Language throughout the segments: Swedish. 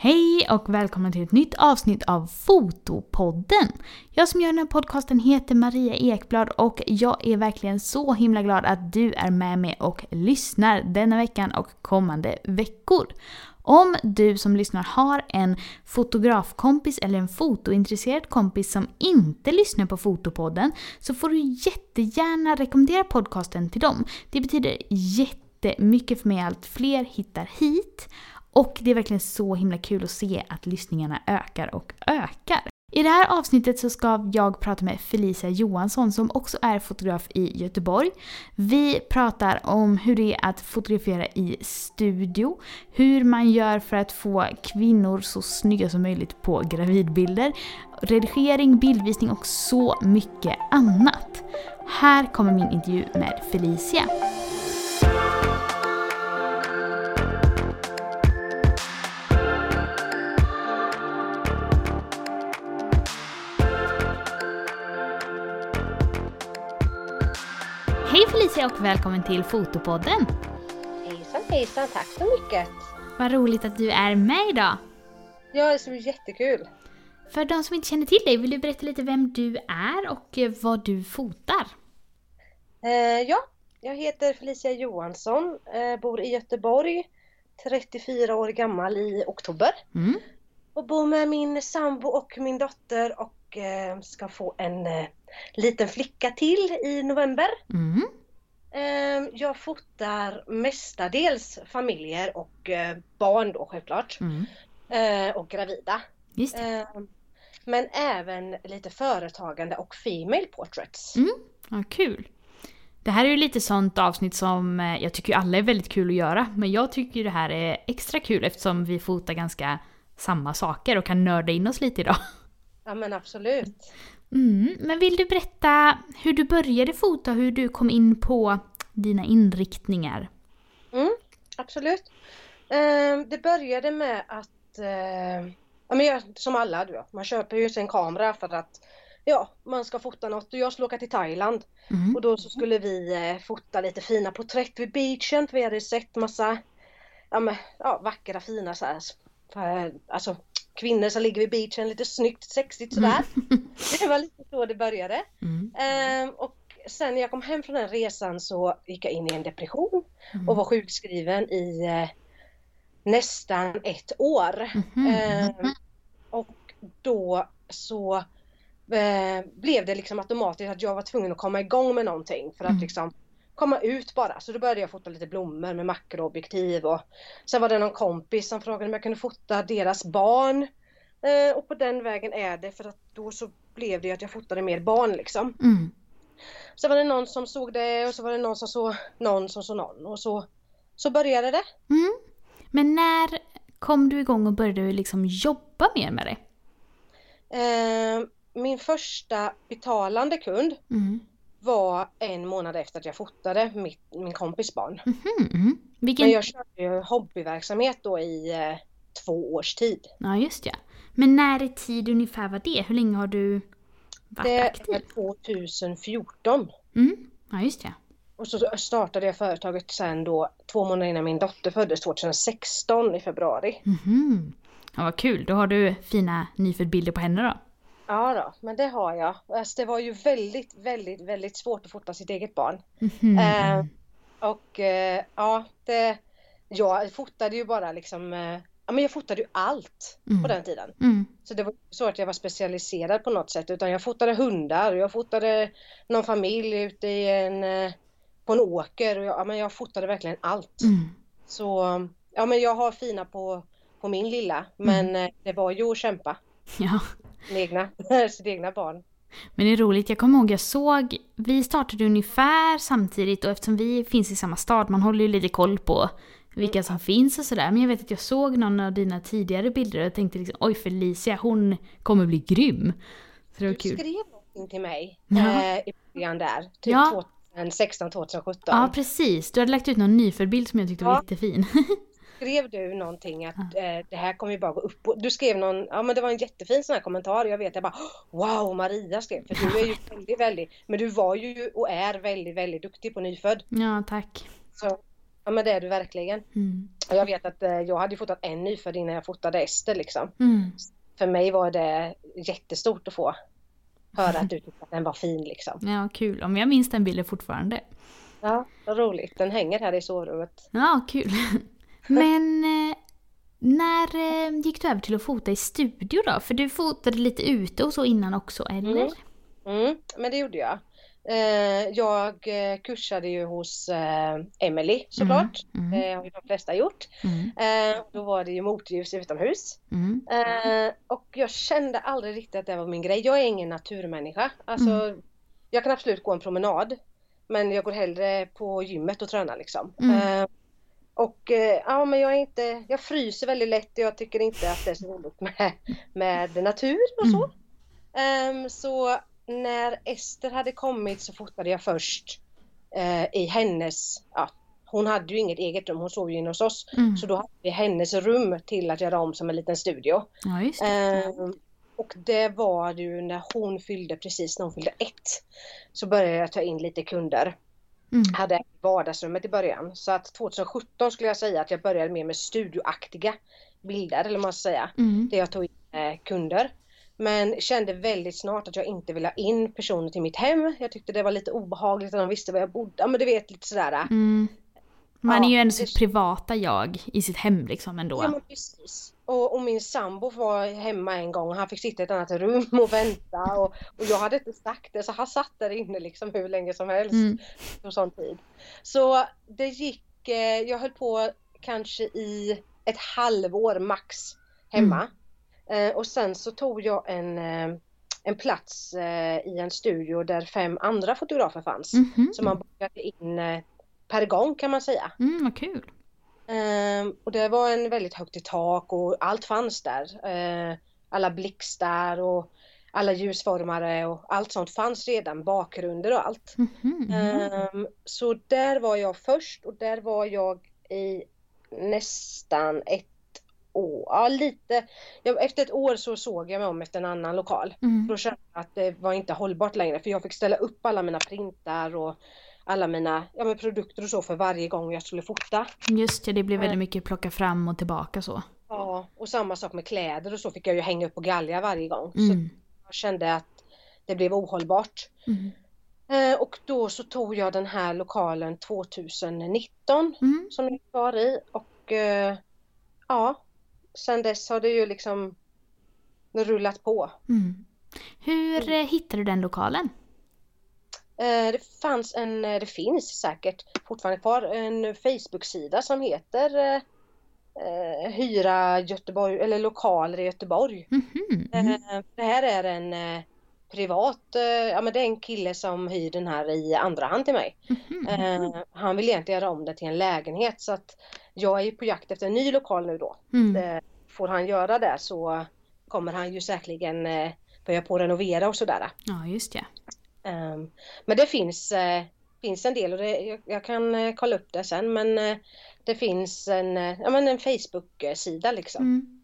Hej och välkommen till ett nytt avsnitt av Fotopodden! Jag som gör den här podcasten heter Maria Ekblad och jag är verkligen så himla glad att du är med mig och lyssnar denna veckan och kommande veckor. Om du som lyssnar har en fotografkompis eller en fotointresserad kompis som inte lyssnar på Fotopodden så får du jättegärna rekommendera podcasten till dem. Det betyder jättemycket för mig att fler hittar hit och det är verkligen så himla kul att se att lyssningarna ökar och ökar. I det här avsnittet så ska jag prata med Felicia Johansson som också är fotograf i Göteborg. Vi pratar om hur det är att fotografera i studio, hur man gör för att få kvinnor så snygga som möjligt på gravidbilder, redigering, bildvisning och så mycket annat. Här kommer min intervju med Felicia. Hej Felicia och välkommen till Fotopodden! Hejsan hejsan, tack så mycket! Vad roligt att du är med idag! Ja, det ska bli jättekul! För de som inte känner till dig, vill du berätta lite vem du är och eh, vad du fotar? Eh, ja, jag heter Felicia Johansson, eh, bor i Göteborg, 34 år gammal i oktober. Mm. Och bor med min sambo och min dotter och eh, ska få en eh, liten flicka till i november. Mm. Eh, jag fotar mestadels familjer och eh, barn då självklart. Mm. Eh, och gravida. Just det. Eh, men även lite företagande och female portraits. Mm. Ja, kul! Det här är ju lite sånt avsnitt som eh, jag tycker alla är väldigt kul att göra. Men jag tycker det här är extra kul eftersom vi fotar ganska samma saker och kan nörda in oss lite idag. Ja men absolut. Mm. Men vill du berätta hur du började fota, hur du kom in på dina inriktningar? Mm, absolut. Eh, det började med att, eh, ja, men jag, som alla, du man köper ju sig en kamera för att ja, man ska fota något och jag skulle åka till Thailand. Mm. Och då så skulle vi eh, fota lite fina porträtt vid beachen för vi hade sett massa ja, men, ja, vackra fina så här, alltså kvinnor som ligger vid beachen lite snyggt, sexigt sådär. Det var lite så det började. Mm. Ehm, och sen när jag kom hem från den resan så gick jag in i en depression Mm. och var sjukskriven i eh, nästan ett år. Mhm. Ehm, och då så eh, blev det liksom automatiskt att jag var tvungen att komma igång med någonting för att Mm. liksom komma ut bara. Så då började jag fota lite blommor med makroobjektiv och sen var det någon kompis som frågade om jag kunde fota deras barn. Eh, och på den vägen är det för att då så blev det att jag fotade mer barn liksom. Mm. Så var det någon som såg det och så var det någon som såg någon som såg någon och så, så började det. Mm. Men när kom du igång och började liksom jobba mer med det? Eh, min första betalande kund Mm. Var en månad efter att jag fotade mitt, min kompis barn. Mhm, mhm. Vilken... Men jag körde ju hobbyverksamhet då i eh, två års tid. Ja, just ja. Men när i tid ungefär var det? Hur länge har du varit Det aktiv? är 2014. Mm. Ja, just ja. Och så startade jag företaget sen då två månader innan min dotter föddes 2016 i februari. Mhm. Ja, vad kul. Då har du fina nyfödd-bilder på henne då. Ja då, men det har jag. Alltså, det var ju väldigt, väldigt, väldigt svårt att fota sitt eget barn. Mhm. Eh, och eh, ja, det, jag fotade ju bara liksom, eh, ja men jag fotade ju allt Mm. på den tiden. Mm. Så det var så att jag var specialiserad på något sätt utan jag fotade hundar och jag fotade någon familj ute i en, eh, på en åker och jag, ja, men jag fotade verkligen allt. Mm. Så ja men jag har fina på, på min lilla men eh, det var ju att kämpa. Ja. Sin egna, sitt egna barn. Men det är roligt, jag kommer ihåg jag såg, vi startade ungefär samtidigt och eftersom vi finns i samma stad, man håller ju lite koll på vilka som finns och sådär. Men jag vet att jag såg någon av dina tidigare bilder och tänkte liksom oj Felicia, hon kommer bli grym. Så det var Du kul. skrev någonting till mig Ja. eh, i början där, typ Ja. 2016, 2017. Ja precis, du hade lagt ut någon nyfödd bild som jag tyckte var Ja. jättefin. Skrev du någonting att eh, det här kommer ju bara gå upp Du skrev någon, ja men det var en jättefin sån här kommentar jag vet jag bara Wow Maria skrev för du är ju väldigt väldigt Men du var ju och är väldigt väldigt duktig på nyfödd. ja tack. Så Ja men det är du verkligen. Mm. Och jag vet att eh, jag hade fotat en nyfödd innan jag fotade Ester liksom. Mm. För mig var det jättestort att få höra att du tyckte att den var fin liksom. Ja, kul. Om jag minns den bilden fortfarande. Ja, vad roligt. Den hänger här i sovrummet. Ja, kul. Men eh, när eh, gick du över till att fota i studio då? För du fotade lite ute och så innan också, eller? Mm. Mm, men det gjorde jag. Eh, jag kursade ju hos Emily såklart. Mm. Det har ju de flesta gjort. Mm. Då var det ju motljus utomhus. Mm. Och jag kände aldrig riktigt att det var min grej. Jag är ingen naturmänniska. Alltså, Jag kan absolut gå en promenad. Men jag går hellre på gymmet och tränar liksom. Mm. Och eh, ja men jag är inte, jag fryser väldigt lätt och jag tycker inte att det är så roligt med, med natur och så. Ehm, så när Ester hade kommit så fotade jag först eh, i hennes, ja hon hade ju inget eget rum, hon sov ju inne hos oss. Mm. Så då hade vi hennes rum till att göra om som en liten studio. Ja, det. Ehm, och det var ju när hon fyllde, precis när hon fyllde ett, så började jag ta in lite kunder. Mm. Hade vardagsrummet i början. Så att 2017 skulle jag säga att jag började mer med studioaktiga bilder, eller man ska säga. Mm. Där jag tog in eh, kunder. Men kände väldigt snart att jag inte ville ha in personer till mitt hem. Jag tyckte det var lite obehagligt att de visste var jag bodde. Ja men du vet lite sådär. Mm. Man är Ja, ju ändå sitt privata jag i sitt hem liksom ändå. Ja men precis. Och, och min sambo var hemma en gång och han fick sitta i ett annat rum och vänta och, och jag hade inte sagt det så han satt där inne liksom hur länge som helst. Mm. Och sån tid. Så det gick, eh, jag höll på kanske i ett halvår max hemma. Eh, och sen så tog jag en, eh, en plats eh, i en studio där fem andra fotografer fanns. Mhm. Så man bokade in eh, per gång kan man säga. Mm, vad kul. Ehm, och det var en väldigt högt i tak och allt fanns där. Ehm, alla blixtar och alla ljusformare och allt sånt fanns redan, bakgrunder och allt. Mhm. Ehm, så där var jag först och där var jag i nästan ett år, ja lite. Jag, efter ett år så såg jag mig om efter en annan lokal. Mm. Då kände jag att det var inte hållbart längre för jag fick ställa upp alla mina printar och alla mina ja, men produkter och så för varje gång jag skulle fota. Just det, det blev väldigt mycket plocka fram och tillbaka så. Ja, och samma sak med kläder och så fick jag ju hänga upp och galja varje gång. Så Mm. jag kände att det blev ohållbart. Mm. Eh, och då så tog jag den här lokalen 2019 Mm. som jag är kvar i och eh, ja, sen dess har det ju liksom rullat på. Mm. Hur eh, hittade du den lokalen? Eh, det fanns en, eh, det finns säkert fortfarande kvar, en Facebook-sida som heter eh, eh, Hyra Göteborg, eller lokaler i Göteborg. Mhm. Eh, Det här är en privat, ja men det är en kille som hyr den här i andra hand till mig. Mhm. Eh, Han vill egentligen göra om det till en lägenhet så att jag är ju på jakt efter en ny lokal nu då. Mm. Får han göra det så kommer han ju säkerligen börja på att renovera och sådär. Ja, just det. Ehm, Men det finns, eh, finns en del och det, jag, jag kan eh, kolla upp det sen men eh, det finns en, ja, men en Facebook-sida liksom. Mm.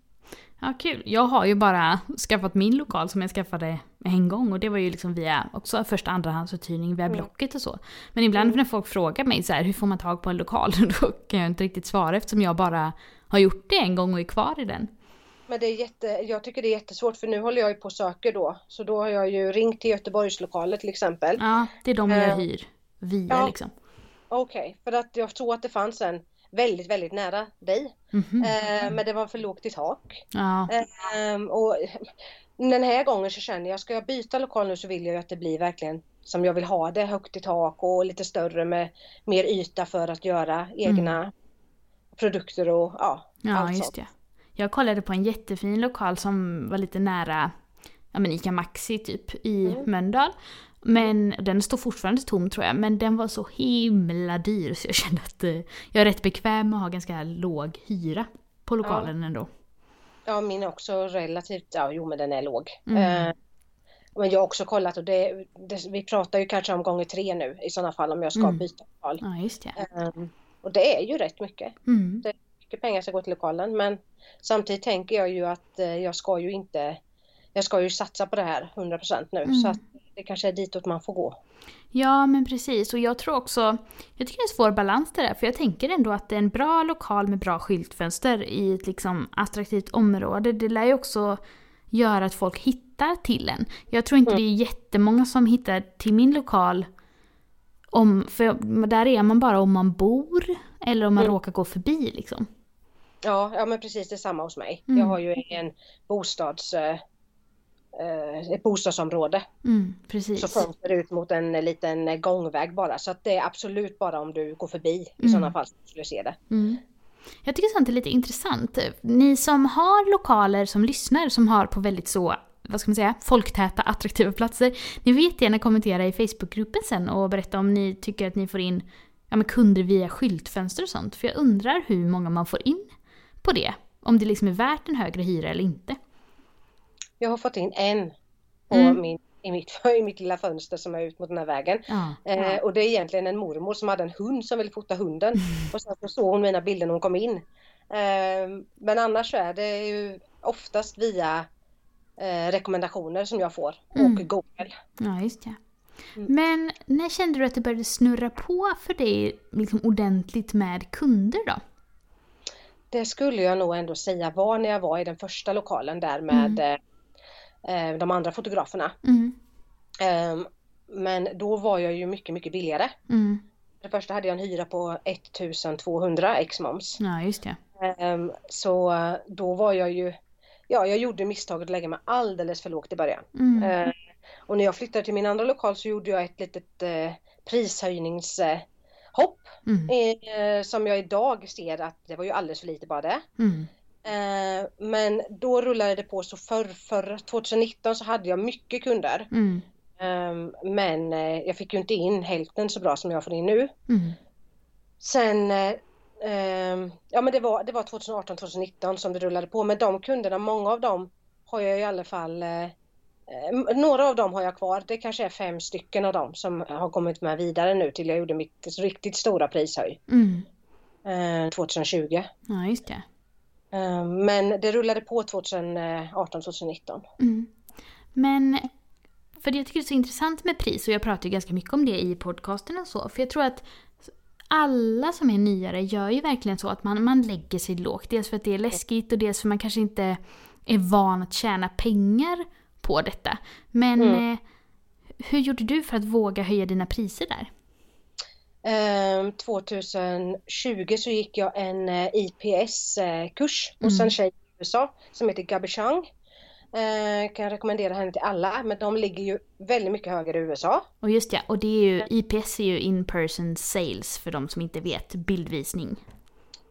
Ja, kul. Jag har ju bara skaffat min lokal som jag skaffade en gång och det var ju liksom via också första andrahandsuthyrning via Mm. Blocket och så. Men ibland när folk frågar mig så här, hur får man tag på en lokal? Då kan jag inte riktigt svara eftersom jag bara har gjort det en gång och är kvar i den. Men det är jätte, jag tycker det är jättesvårt för nu håller jag ju på och söker då. Så då har jag ju ringt till Göteborgslokaler till exempel. Ja, det är de jag Eh, hyr via ja. liksom. Okej, för att jag tror att det fanns en väldigt, väldigt nära dig. Mhm. Eh, men det var för lågt i tak. Ja, Ehm, och den här gången så känner jag, ska jag byta lokal nu så vill jag ju att det blir verkligen som jag vill ha det, högt i tak och lite större med mer yta för att göra egna produkter och ja, ja allt just sånt. det. Jag kollade på en jättefin lokal som var lite nära ja, men Ica Maxi typ i Mm. Mölndal. Men den står fortfarande tom tror jag, men den var så himla dyr så jag kände att eh, jag är rätt bekväm med att ha ganska låg hyra på lokalen ändå. Ja, min är också relativt, ja jo men den är låg. Mm. Eh, men jag har också kollat och det, det, vi pratar ju kanske om gånger tre nu i sådana fall om jag ska Mm. byta lokal. Ja, just det. Ehm, och det är ju rätt mycket. Mm. Mycket pengar ska gå till lokalen men samtidigt tänker jag ju att eh, jag ska ju inte, jag ska ju satsa på det här 100% nu Mm. så att det kanske är ditåt man får gå. Ja, men precis. Och jag tror också, jag tycker det är en svår balans det där, för jag tänker ändå att det är en bra lokal med bra skyltfönster i ett liksom attraktivt område. Det lär ju också göra att folk hittar till en. Jag tror inte Mm. det är jättemånga som hittar till min lokal om, för där är man bara om man bor eller om man Mm. råkar gå förbi liksom. Ja, ja men precis det är samma hos mig. Mm. Jag har ju en bostads, eh, ett bostadsområde Mm, så precis. fönster ut mot en liten gångväg bara. Så att det är absolut bara om du går förbi i Mm. sådana fall som du skulle se det. Mm. Jag tycker sånt är lite intressant. Ni som har lokaler som lyssnar, som har på väldigt så, vad ska man säga, folktäta, attraktiva platser. Ni får jättegärna kommentera i Facebookgruppen sen och berätta om ni tycker att ni får in ja, men kunder via skyltfönster och sånt. För jag undrar hur många man får in på det. Om det liksom är värt en högre hyra eller inte. Jag har fått in en på Mm. min, i, mitt, i mitt lilla fönster som är ut mot den här vägen. Ja. Eh, och det är egentligen en mormor som hade en hund som ville fota hunden. Och sen så såg hon mina bilder när hon kom in. Eh, men annars så är det ju oftast via eh, rekommendationer som jag får och Mm. Google. Ja, just det. Mm. Men när kände du att det började snurra på för dig liksom ordentligt med kunder då? Det skulle jag nog ändå säga var när jag var i den första lokalen där med eh, eh, de andra fotograferna. Mm. Eh, men då var jag ju mycket, mycket billigare. Mm. För det första hade jag en hyra på 1200 ex moms. Ja, just det. Ehm, Så då var jag ju, ja jag gjorde misstaget att lägga mig alldeles för lågt i början. Eh, Och när jag flyttade till min andra lokal så gjorde jag ett litet eh, prishöjningshopp Mm. eh, som jag idag ser att det var ju alldeles för lite bara det. Mm. Eh, Men då rullade det på så för, för 2019 så hade jag mycket kunder. Mm. Ehm, Men eh, jag fick ju inte in hälften så bra som jag får in nu. Mm. Sen, eh, ehm, ja men det var, det var 2018, 2019 som det rullade på. Men de kunderna, många av dem har jag i alla fall, eh, eh, några av dem har jag kvar. Det kanske är fem stycken av dem som har kommit med vidare nu till jag gjorde mitt riktigt stora prishöj Mm. eh, 2020. Ja, just det. Eh, men det rullade på 2018, 2019. Mm. Men, för jag tycker det är så intressant med pris och jag pratar ju ganska mycket om det i podcasten och så. För jag tror att alla som är nyare gör ju verkligen så att man, man lägger sig lågt. Dels för att det är läskigt och dels för att man kanske inte är van att tjäna pengar på detta. Men Mm. eh, hur gjorde du för att våga höja dina priser där? Eh, 2020 så gick jag en eh, IPS-kurs hos Mm. en tjej i USA som heter Gabi Chang. Eh, kan jag rekommendera henne till alla, men de ligger ju väldigt mycket högre i USA. Och just ja, och det är ju, IPS är ju in-person sales för de som inte vet, bildvisning.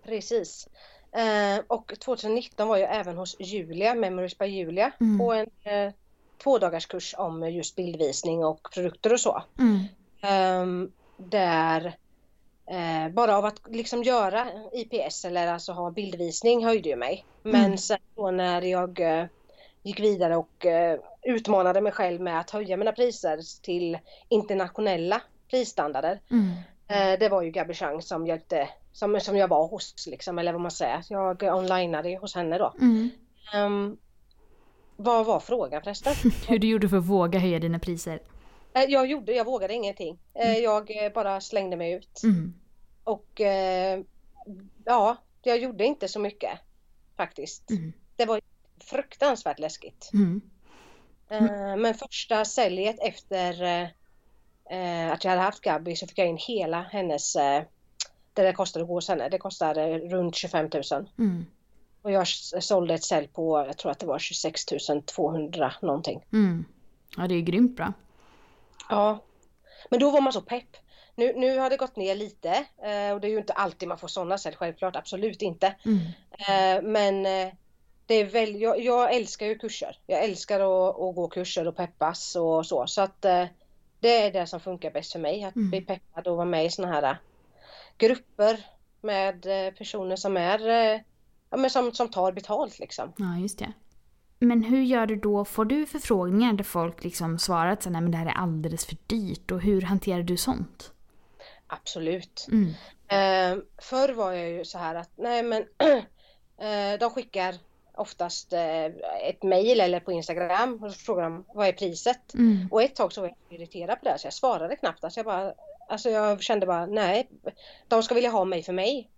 Precis. Eh, och 2019 var jag även hos Julia, Memories by Julia, Mm. på en eh, tvådagarskurs om just bildvisning och produkter och så. Mm. Ehm, där eh, bara av att liksom göra IPS eller alltså ha bildvisning höjde ju mig. Men Mm. sen då när jag eh, gick vidare och eh, utmanade mig själv med att höja mina priser till internationella prisstandarder. Mm. Det var ju Gabi Chang som hjälpte, som, som jag var hos liksom, eller vad man säger. Jag onlineade hos henne då. Mm. Ehm, vad var frågan förresten? Hur du gjorde för att våga höja dina priser. Eh, jag gjorde, jag vågade ingenting. Eh, jag eh, bara slängde mig ut. Mm. Och ja, jag gjorde inte så mycket faktiskt. Mm. Det var fruktansvärt läskigt. Mm. Men första säljet efter att jag hade haft Gabby så fick jag in hela hennes, det det kostade hos henne, det kostade runt 25 000. Och jag sålde ett sälj på, jag tror att det var 26 200 någonting. Mm. Ja, det är grymt bra. Ja, men då var man så pepp. Nu, nu har det gått ner lite eh, och det är ju inte alltid man får sådana sälj, självklart, absolut inte. Mm. Eh, men eh, det är väl, jag, jag älskar ju kurser. Jag älskar att, att gå kurser och peppas och så. Så att det är det som funkar bäst för mig. Att Mm. bli peppad och vara med i sådana här grupper med personer som är ja, men som, som tar betalt liksom. Ja, just det. Men hur gör du då? Får du förfrågningar där folk liksom svarar att nej men det här är alldeles för dyrt och hur hanterar du sånt? Absolut. Mm. Eh, förr var jag ju så här att nej men eh, de skickar oftast eh, ett mejl eller på Instagram och så frågar de vad är priset? Mm. Och ett tag så var jag irriterad på det så jag svarade knappt. Alltså jag, bara, alltså jag kände bara nej, de ska vilja ha mig för mig.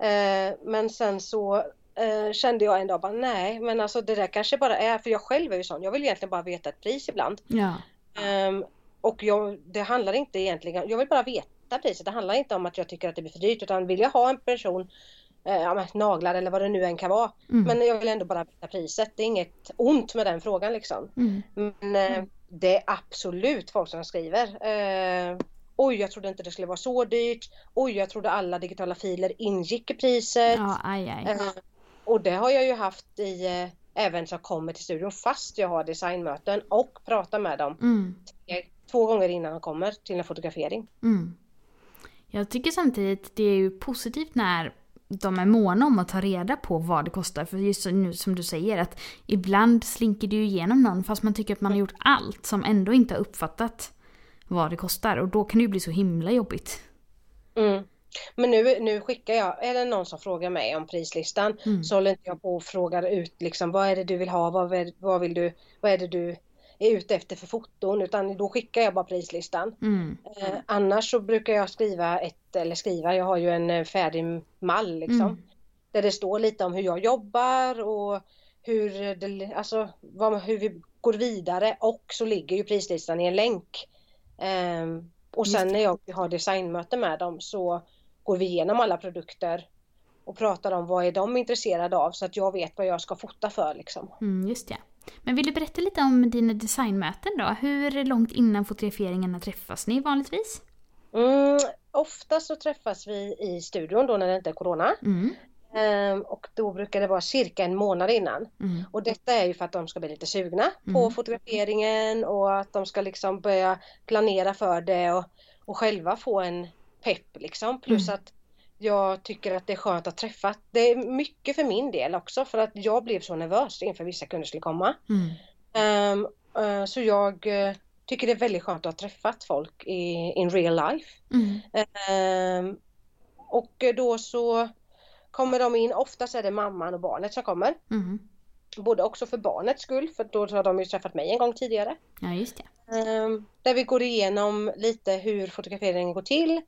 Eh, men sen så eh, kände jag en dag bara nej, men alltså det där kanske bara är, för jag själv är ju sån, jag vill egentligen bara veta ett pris ibland. Ja. Ehm, och jag, det handlar inte egentligen, jag vill bara veta priset. Det handlar inte om att jag tycker att det blir för dyrt utan vill jag ha en person eh, ja, men naglar eller vad det nu än kan vara. Mm. Men jag vill ändå bara veta priset. Det är inget ont med den frågan liksom. Mm. Men eh, det är absolut folk som skriver. Eh, Oj, jag trodde inte det skulle vara så dyrt. Oj, jag trodde alla digitala filer ingick i priset. Ja, aj, aj. Eh, och det har jag ju haft i eh, även som kommer till studion fast jag har designmöten och pratar med dem Mm. eh, två gånger innan de kommer till en fotografering. Mm. Jag tycker samtidigt det är ju positivt när de är måna om att ta reda på vad det kostar. För just nu som du säger att ibland slinker det ju igenom någon fast man tycker att man har gjort allt som ändå inte har uppfattat vad det kostar. Och då kan det ju bli så himla jobbigt. Mm. Men nu, nu skickar jag, är det någon som frågar mig om prislistan Mm. så håller inte jag på och frågar ut liksom vad är det du vill ha, vad, är- vad vill du, vad är det du är ute efter för foton utan då skickar jag bara prislistan. Mm. Eh, annars så brukar jag skriva ett, eller skriva, jag har ju en eh, färdig mall liksom. Mm. Där det står lite om hur jag jobbar och hur, det, alltså, vad, hur vi går vidare och så ligger ju prislistan i en länk. Ehm, och sen när jag har designmöte med dem så går vi igenom alla produkter och pratar om vad är de intresserade av så att jag vet vad jag ska fota för liksom. Mm, just det. Men vill du berätta lite om dina designmöten då? Hur långt innan fotograferingarna träffas ni vanligtvis? Mm, ofta så träffas vi i studion då när det inte är Corona. Mm. Ehm, och då brukar det vara cirka en månad innan. Mm. Och detta är ju för att de ska bli lite sugna på Mm. fotograferingen och att de ska liksom börja planera för det och, och själva få en pepp liksom. Plus Mm. att jag tycker att det är skönt att träffa. Det är mycket för min del också för att jag blev så nervös inför vissa kunder skulle komma. Mm. Ehm, eh, så jag eh, tycker det är väldigt skönt att ha träffat folk i in real life. Mm. Ehm, och då så kommer de in, oftast är det mamman och barnet som kommer. Mm. Både också för barnets skull, för då har de ju träffat mig en gång tidigare. Ja, just det. Ehm, där vi går igenom lite hur fotograferingen går till.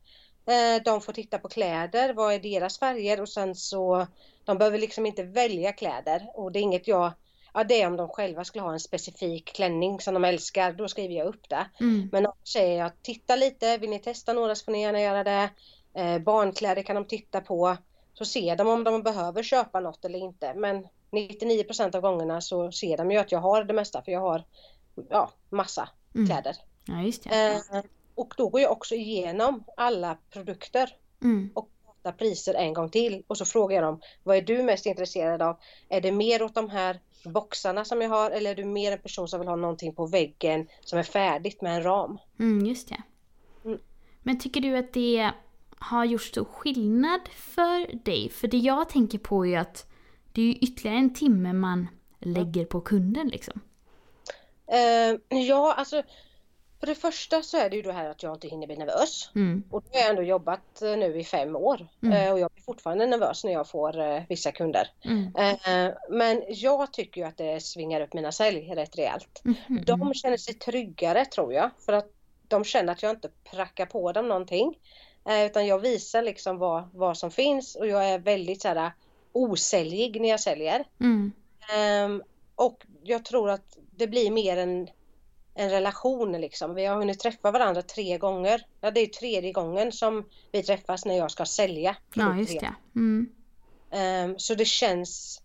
Eh, de får titta på kläder, vad är deras färger och sen så de behöver liksom inte välja kläder och det är inget jag Ja det är om de själva skulle ha en specifik klänning som de älskar, då skriver jag upp det. Mm. Men annars säger jag titta lite, vill ni testa några så får ni gärna göra det. Eh, barnkläder kan de titta på. Så ser de om de behöver köpa något eller inte. Men 99% av gångerna så ser de ju att jag har det mesta för jag har ja, massa Mm. kläder. Ja, just det. Eh, och då går jag också igenom alla produkter Mm. och pratar priser en gång till och så frågar jag dem vad är du mest intresserad av? Är det mer åt de här boxarna som jag har eller är du mer en person som vill ha någonting på väggen som är färdigt med en ram? Mm, just det. Mm. Men tycker du att det har gjort stor skillnad för dig? För det jag tänker på är att det är ytterligare en timme man lägger på kunden liksom. Eh, ja, alltså för det första så är det ju det här att jag inte hinner bli nervös. Mm. Och då har jag ändå jobbat eh, nu i fem år Mm. Eh, och jag blir fortfarande nervös när jag får eh, vissa kunder. Mm. Men jag tycker ju att det svingar upp mina sälj rätt rejält. Mhm. De känner sig tryggare tror jag för att de känner att jag inte prackar på dem någonting. Utan jag visar liksom vad, vad som finns och jag är väldigt så här osäljig när jag säljer. Mm. Ehm, och jag tror att det blir mer en, en relation liksom. Vi har hunnit träffa varandra tre gånger. Ja, det är tredje gången som vi träffas när jag ska sälja. Ja, just det. Mm. Ehm, så det känns,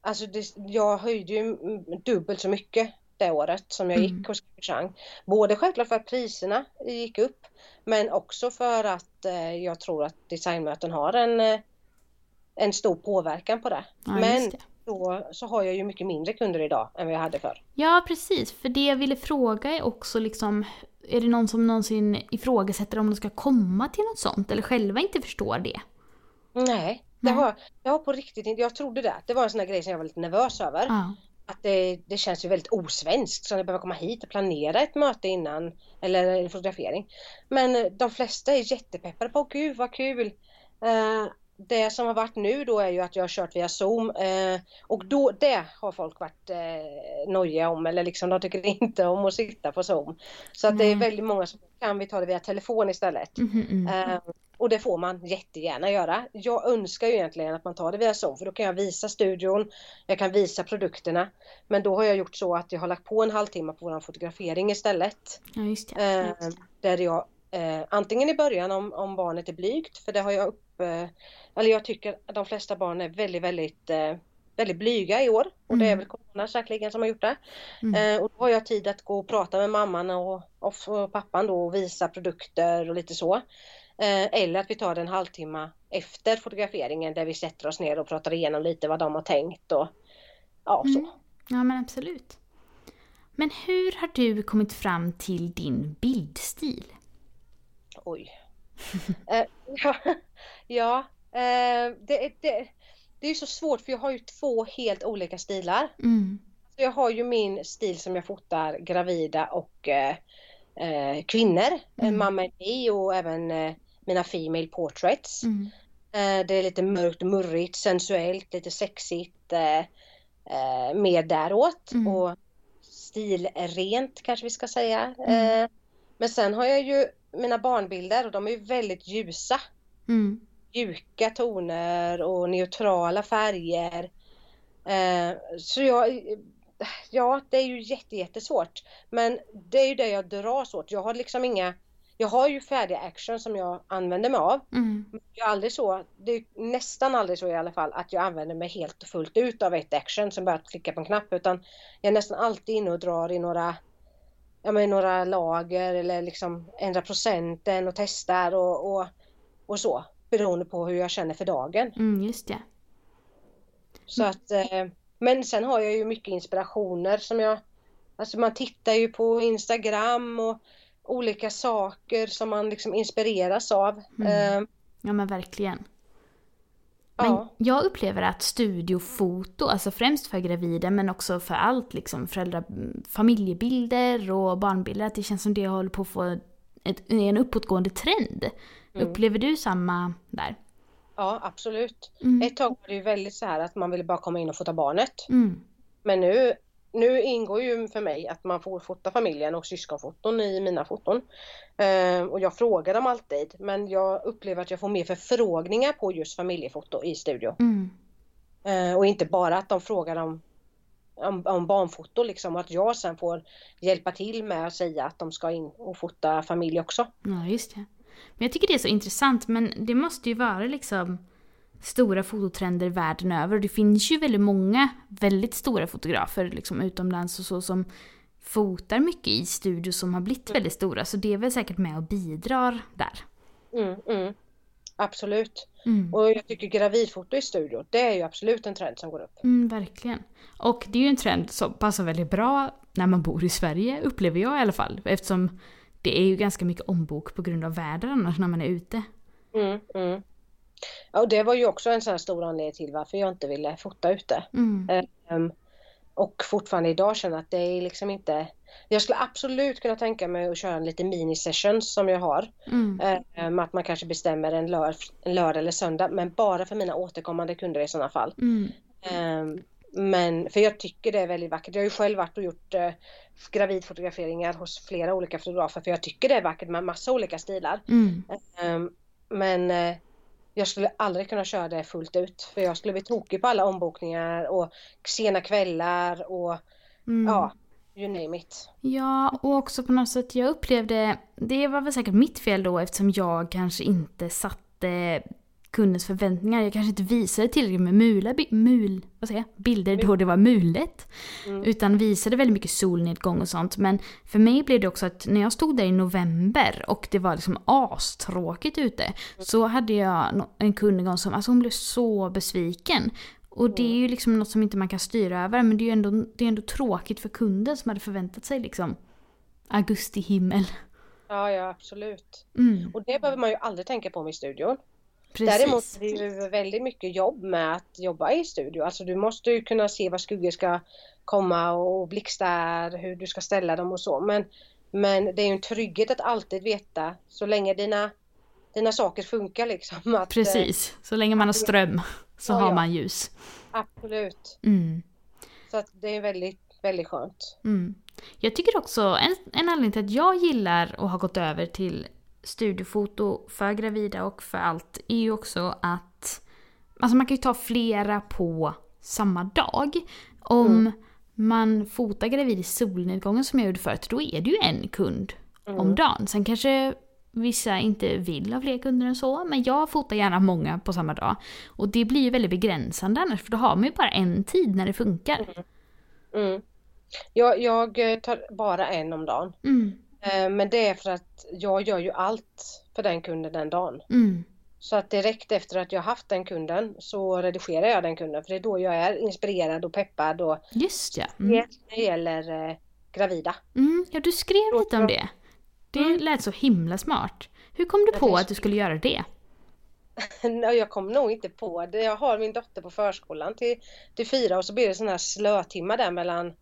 alltså det, jag höjde ju mm, dubbelt så mycket det året som jag Mm. gick hos Chang. Både självklart för att priserna gick upp men också för att eh, jag tror att designmöten har en, eh, en stor påverkan på det. Ja, men det. Då så har jag ju mycket mindre kunder idag än vad jag hade förr. Ja, precis. För det jag ville fråga är också liksom, är det någon som någonsin ifrågasätter om de ska komma till något sånt eller själva inte förstår det? Nej, det var, det var på riktigt inte, jag trodde det. Det var en sån här grej som jag var lite nervös över. Ja. Att det, det känns ju väldigt osvenskt så jag behöver komma hit och planera ett möte innan eller en fotografering. Men de flesta är jättepeppade på gud vad kul. Eh, det som har varit nu då är ju att jag har kört via Zoom eh, och då, det har folk varit eh, nojiga om eller liksom de tycker inte om att sitta på Zoom. Så att det är väldigt många som kan vi ta det via telefon istället. Mm, mm. Eh, och det får man jättegärna göra. Jag önskar ju egentligen att man tar det via Zoom för då kan jag visa studion, jag kan visa produkterna. Men då har jag gjort så att jag har lagt på en halvtimme på vår fotografering istället. Ja, just det. Eh, där jag eh, antingen i början om, om barnet är blygt, för det har jag upp... Eh, eller jag tycker att de flesta barn är väldigt, väldigt eh, väldigt blyga i år och det är Mm. väl corona säkerligen som har gjort det. Mm. Eh, och då har jag tid att gå och prata med mamman och, och, och pappan då och visa produkter och lite så. Eh, eller att vi tar det en halvtimme efter fotograferingen där vi sätter oss ner och pratar igenom lite vad de har tänkt och ja så. Mm. Ja men absolut. Men hur har du kommit fram till din bildstil? Oj. eh, ja, ja eh, det, det, det är så svårt för jag har ju två helt olika stilar. Mm. Så Jag har ju min stil som jag fotar gravida och eh, eh, kvinnor, Mm. mm. mamma me och även mina female portraits. Mm. Det är lite mörkt, murrigt, sensuellt, lite sexigt, mer däråt Mm. och stilrent kanske vi ska säga. Mm. Men sen har jag ju mina barnbilder och de är ju väldigt ljusa. Mm. Mjuka toner och neutrala färger. Eh, så jag, ja det är ju jätte, jättesvårt. Men det är ju det jag dras åt. Jag har liksom inga, jag har ju färdiga action som jag använder mig av. Mm. Jag är aldrig så, det är nästan aldrig så i alla fall att jag använder mig helt och fullt ut av ett action som bara att klicka på en knapp utan jag är nästan alltid inne och drar i några ja, men några lager eller liksom ändrar procenten och testar och, och, och så beroende på hur jag känner för dagen. Mm, just det. Så att, eh, men sen har jag ju mycket inspirationer som jag, alltså man tittar ju på Instagram och olika saker som man liksom inspireras av. Mm. Eh, Ja men verkligen. Men ja. jag upplever att studiofoto, alltså främst för gravida men också för allt liksom föräldrar, familjebilder och barnbilder, att det känns som det håller på att få ett, en uppåtgående trend. Mm. Upplever du samma där? ja, absolut. Mm. Ett tag var det ju väldigt så här att man ville bara komma in och fota barnet. Mm. Men nu, nu ingår ju för mig att man får fota familjen och syskonfoton i mina foton. Eh, och jag frågar dem alltid men jag upplever att jag får mer förfrågningar på just familjefoto i studio. Mm. Eh, och inte bara att de frågar om, om, om barnfoto liksom och att jag sen får hjälpa till med att säga att de ska in och fota familj också. Ja, just det. Men jag tycker det är så intressant, men det måste ju vara liksom stora fototrender världen över. Det finns ju väldigt många väldigt stora fotografer liksom utomlands och så som fotar mycket i studio som har blivit väldigt stora. Så det är väl säkert med och bidrar där. Mm, mm. Absolut. Mm. Och jag tycker gravidfoto i studio, det är ju absolut en trend som går upp. Mm, verkligen. Och det är ju en trend som passar väldigt bra när man bor i Sverige, upplever jag i alla fall. Eftersom det är ju ganska mycket ombok på grund av väder annars när man är ute. Mm, mm. Ja, och det var ju också en sån stor anledning till varför jag inte ville fota ute. Mm. Ehm, och fortfarande idag känner att det är liksom inte... Jag skulle absolut kunna tänka mig att köra en lite mini-sessions som jag har. Mm. Ehm, att man kanske bestämmer en, lör, en lördag eller söndag men bara för mina återkommande kunder i sådana fall. Mm. Ehm, men för jag tycker det är väldigt vackert. Jag har ju själv varit och gjort eh, gravidfotograferingar hos flera olika fotografer för jag tycker det är vackert med massa olika stilar. Mm. Men eh, jag skulle aldrig kunna köra det fullt ut för jag skulle bli tokig på alla ombokningar och sena kvällar och Mm. ja, you name it. Ja, och också på något sätt, jag upplevde, det var väl säkert mitt fel då eftersom jag kanske inte satte kundens förväntningar. Jag kanske inte visade tillräckligt med mula, mul, vad säger jag, bilder då det var mulet. Mm. Utan visade väldigt mycket solnedgång och sånt. Men för mig blev det också att när jag stod där i november och det var liksom astråkigt ute. Så hade jag en kund en gång som, alltså hon blev så besviken. Och det är ju liksom något som inte man kan styra över men det är ju ändå, det är ändå tråkigt för kunden som hade förväntat sig liksom augustihimmel. Ja, ja absolut. Mm, Och det behöver man ju aldrig tänka på i studion. Precis. Däremot är det ju väldigt mycket jobb med att jobba i studio. Alltså du måste ju kunna se var skuggor ska komma och blixtar, hur du ska ställa dem och så. Men, men det är ju en trygghet att alltid veta så länge dina dina saker funkar liksom. Att, eh, Precis, så länge man har ström så Ja, har man ljus. Absolut. Mm. Så att det är väldigt, väldigt skönt. Mm. Jag tycker också, en, en anledning till att jag gillar och har gått över till studiofoto för gravida och för allt är ju också att alltså man kan ju ta flera på samma dag. Om man fotar gravid i solnedgången som jag gjorde förut, då är det ju en kund om dagen. Sen kanske vissa inte vill ha fler kunder än så, men jag fotar gärna många på samma dag. Och det blir ju väldigt begränsande annars, för då har man ju bara en tid när det funkar. Mm. Jag, jag eh, tar bara en om dagen. Eh, Men det är för att jag gör ju allt för den kunden den dagen. mm, Så att direkt efter att jag haft den kunden så redigerar jag den kunden för det är då jag är inspirerad och peppad och just ja. Mm. när det gäller eh, gravida. Mm, ja, du skrev lite om det. Det Mm. lät så himla smart. Hur kom du på att du skulle göra det? Jag kom nog inte på det. Jag har min dotter på förskolan till, till fyra och så blir det sådana här slötimmar där mellan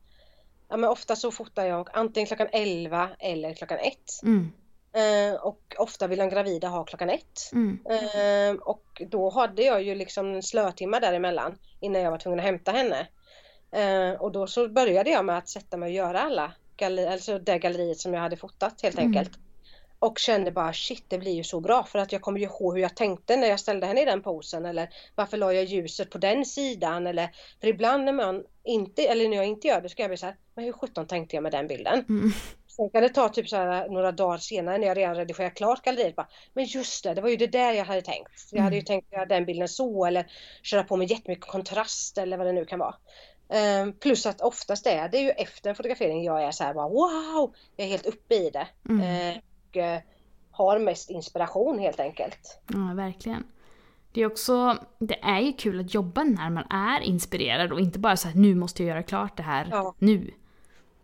Ja men ofta så fotar jag antingen klockan 11 eller klockan 1. Mm, Eh, och ofta vill de gravida ha klockan 1. mm, Eh, och då hade jag ju liksom en slötimme däremellan innan jag var tvungen att hämta henne. Eh, och då så började jag med att sätta mig och göra alla galler, alltså det galleriet som jag hade fotat helt Mm. enkelt. Och kände bara shit det blir ju så bra för att jag kommer ju ihåg hur jag tänkte när jag ställde henne i den posen eller varför la jag ljuset på den sidan eller för ibland när man inte, eller när jag inte gör det så kan jag bli så här, men hur sjutton tänkte jag med den bilden? mm, Sen kan det ta typ så här några dagar senare när jag redan redigerat klart galleriet. Bara, men just det, det var ju det där jag hade tänkt. Jag hade ju Mm. tänkt göra den bilden så eller köra på med jättemycket kontrast eller vad det nu kan vara. Ehm, plus att oftast är det ju efter en fotografering jag är så här bara wow, jag är helt uppe i det. mm. Ehm, och eh, har mest inspiration helt enkelt. Ja, verkligen. Det är också, det är ju kul att jobba när man är inspirerad och inte bara så här nu måste jag göra klart det här Ja. nu.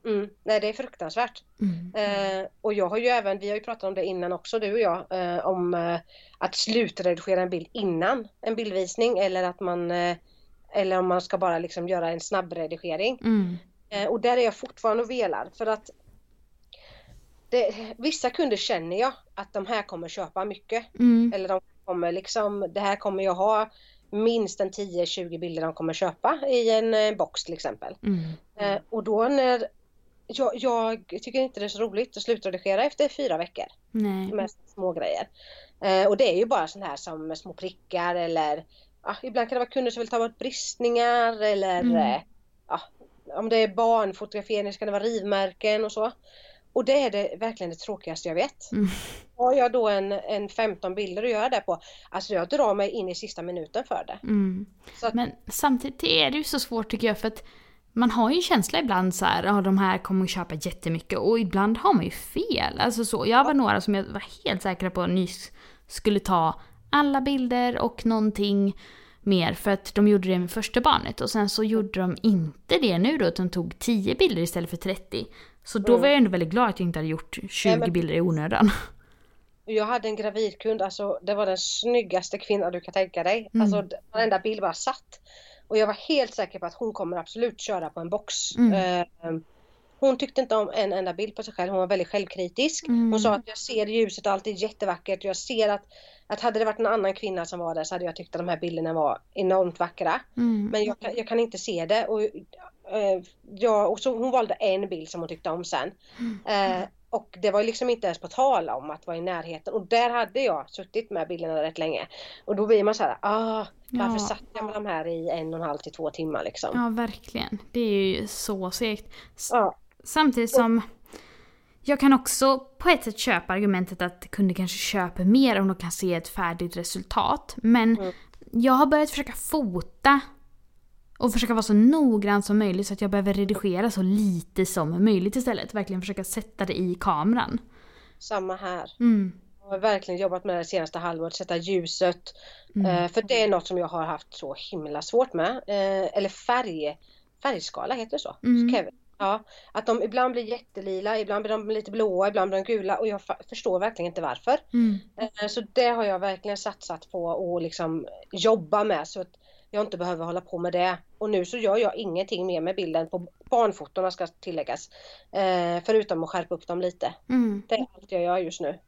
Mm, nej det är fruktansvärt. Mm. Eh, och jag har ju även, vi har ju pratat om det innan också du och jag, eh, om eh, att slutredigera en bild innan en bildvisning eller att man eh, eller om man ska bara liksom göra en snabbredigering. Mm. Eh, och där är jag fortfarande och velar för att det, vissa kunder känner jag att de här kommer köpa mycket. Mm. Eller de kommer liksom, det här kommer jag ha minst en 10-20 bilder de kommer köpa i en eh, box till exempel. Mm. Eh, och då när jag, jag tycker inte det är så roligt att slutredigera efter fyra veckor Nej. med små grejer. Eh, och det är ju bara sånt här som små prickar eller ja, ibland kan det vara kunder som vill ta bort bristningar eller Mm. eh, ja, om det är barnfotografering så kan det vara rivmärken och så. Och det är det verkligen det tråkigaste jag vet. Mm. Har jag då en, en 15 bilder att göra det på, alltså jag drar mig in i sista minuten för det. Mm. Att, Men samtidigt är det ju så svårt tycker jag för att man har ju en känsla ibland så här, ja de här kommer att köpa jättemycket och ibland har man ju fel. Alltså så, jag var några som jag var helt säkra på nyss skulle ta alla bilder och någonting mer för att de gjorde det med första barnet och sen så gjorde de inte det nu då utan tog 10 bilder istället för 30. Så då Mm. var jag ändå väldigt glad att jag inte hade gjort 20 men- bilder i onödan. Jag hade en gravidkund, alltså det var den snyggaste kvinna du kan tänka dig. Mm. Alltså varenda bild bara satt. Och jag var helt säker på att hon kommer absolut köra på en box. Mm. Eh, hon tyckte inte om en enda bild på sig själv, hon var väldigt självkritisk. Mm. Hon sa att jag ser ljuset och allt är jättevackert. Jag ser att, att hade det varit en annan kvinna som var där så hade jag tyckt att de här bilderna var enormt vackra. Mm. Men jag, kan- jag kan inte se det. Och, eh, jag, och så hon valde en bild som hon tyckte om sen. Eh, och det var ju liksom inte ens på tal om att vara i närheten. Och där hade jag suttit med bilderna rätt länge. Och då blir man så här, ah, varför Ja. satt jag med de här i en och en halv till två timmar liksom? Ja, verkligen. Det är ju så segt. S- Ja. Samtidigt som jag kan också på ett sätt köpa argumentet att kunder kanske köper mer om de kan se ett färdigt resultat. Men Mm. jag har börjat försöka fota och försöka vara så noggrann som möjligt så att jag behöver redigera så lite som möjligt istället. Verkligen försöka sätta det i kameran. Samma här. Mm. Jag har verkligen jobbat med det senaste halvåret, sätta ljuset. Mm. Eh, för det är något som jag har haft så himla svårt med. Eh, eller färg, färgskala heter det så? Mm. Kevin. Ja, att de ibland blir jättelila, ibland blir de lite blåa, ibland blir de gula och jag förstår verkligen inte varför. Mm. Eh, Så det har jag verkligen satsat på att liksom jobba med så att jag inte behöver hålla på med det. Och nu så gör jag ingenting mer med bilden på barnfotona ska tilläggas. Eh, förutom att skärpa upp dem lite. Mm. Det är allt jag gör just nu.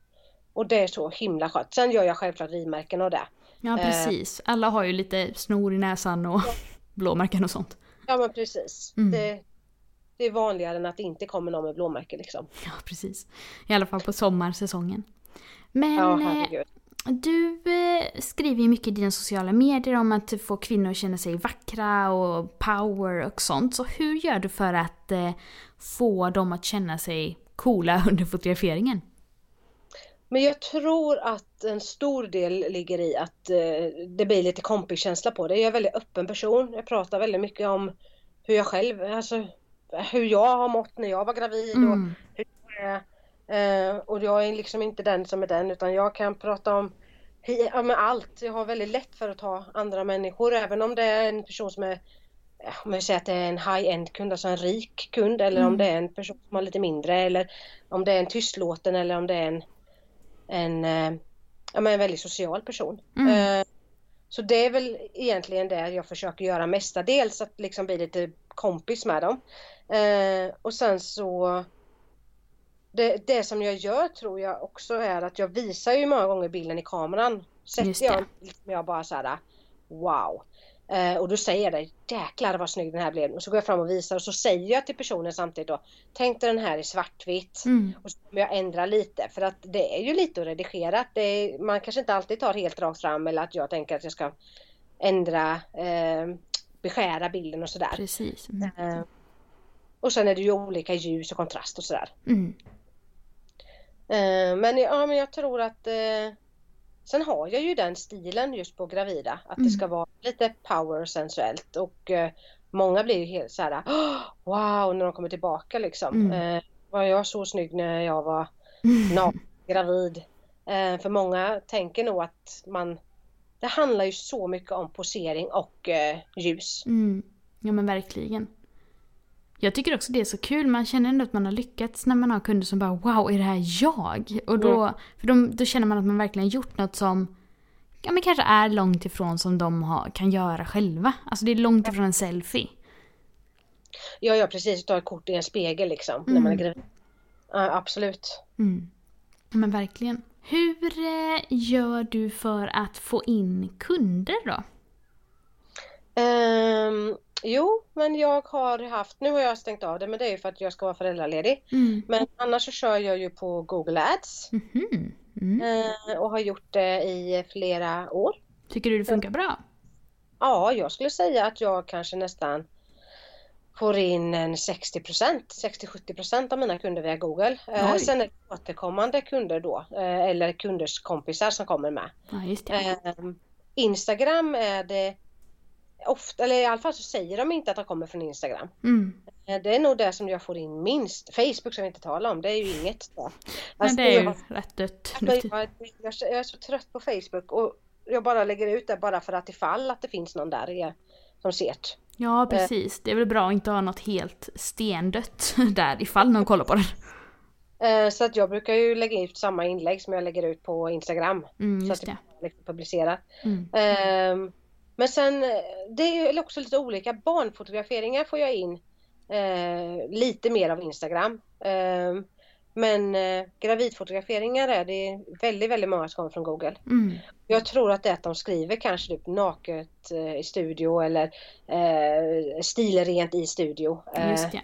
Och det är så himla skönt. Sen gör jag självklart ridmärken och det. Ja precis. Alla har ju lite snor i näsan och blåmärken och sånt. Ja men precis. Mm. Det, det är vanligare än att det inte kommer någon med blåmärke liksom. Ja precis. I alla fall på sommarsäsongen. Men ja, eh, du eh, skriver ju mycket i dina sociala medier om att få kvinnor att känna sig vackra och power och sånt. Så hur gör du för att eh, få dem att känna sig coola under fotograferingen? Men jag tror att en stor del ligger i att eh, det blir lite kompiskänsla på det. Jag är en väldigt öppen person. Jag pratar väldigt mycket om hur jag själv, alltså hur jag har mått när jag var gravid mm. och hur jag är. Eh, och jag är liksom inte den som är den utan jag kan prata om ja, med allt. Jag har väldigt lätt för att ta andra människor även om det är en person som är om vi säger att det är en high-end kund, alltså en rik kund eller mm. om det är en person som har lite mindre eller om det är en tystlåten eller om det är en en, eh, ja, men en väldigt social person. Mm. Eh, så det är väl egentligen det jag försöker göra mestadels, att liksom bli lite kompis med dem. Eh, och sen så det, det som jag gör tror jag också är att jag visar ju många gånger bilden i kameran. Sätter jag, jag bara så här wow. Eh, och då säger jag det, jäklar vad snygg den här blev. Och så går jag fram och visar och så säger jag till personen samtidigt då, tänk dig den här i svartvitt. Mm. Och så kommer jag ändra lite för att det är ju lite att redigera. Är, man kanske inte alltid tar helt rakt fram eller att jag tänker att jag ska ändra, eh, beskära bilden och sådär. Precis. Mm. Eh, och sen är det ju olika ljus och kontrast och sådär. Mm. Eh, men, ja, men jag tror att eh, Sen har jag ju den stilen just på gravida att mm. det ska vara lite power sensuellt och eh, många blir ju helt så här wow när de kommer tillbaka liksom. Mm. Var jag så snygg när jag var naken, gravid? För många tänker nog att man det handlar ju så mycket om posering och eh, ljus. Mm. Ja men verkligen. Jag tycker också det är så kul, man känner ändå att man har lyckats när man har kunder som bara wow, är det här jag? Och då, mm. för de, då känner man att man verkligen gjort något som ja, men kanske är långt ifrån som de har, kan göra själva. Alltså det är långt ifrån en selfie. Ja, ja precis. Ta ett kort i en spegel liksom mm. när man är mm. gravid. Ja, absolut. Mm. Men verkligen. Hur eh, gör du för att få in kunder då? Um, Jo, men jag har haft, nu har jag stängt av det men det är ju för att jag ska vara föräldraledig. Mm. Men annars så kör jag ju på Google Ads. Mm. Mm. Eh, och har gjort det i flera år. Tycker du det funkar bra? Ja, jag skulle säga att jag kanske nästan får in en 60% 60-70% av mina kunder via Google. Eh, sen är det återkommande kunder då, eh, eller kunders kompisar som kommer med. Ja, Instagram är det ofta, eller i alla fall så säger de inte att de kommer från Instagram. Mm. Eh, det är nog det som jag får in minst. Facebook ska vi inte tala om, det är ju inget. Då. Alltså, Men det är ju jag, rätt dött. Alltså, jag, jag, jag, är så trött på Facebook och jag bara lägger ut det bara för att ifall att det finns någon där som ser det. Ja precis, det är väl bra att inte ha något helt stendött där ifall någon kollar på det. Eh, så att jag brukar ju lägga ut samma inlägg som jag lägger ut på Instagram. Mm, så att det blir publicerat. Mm. Um, men sen, eh, det är också lite olika. Barnfotograferingar får jag in eh, lite mer av Instagram. Eh, men eh, gravidfotograferingar är det väldigt, väldigt många som kommer från Google. Mm. Jag tror att det är att de skriver kanske typ naket eh, i studio eller eh, stilrent i studio. Eh, Just det.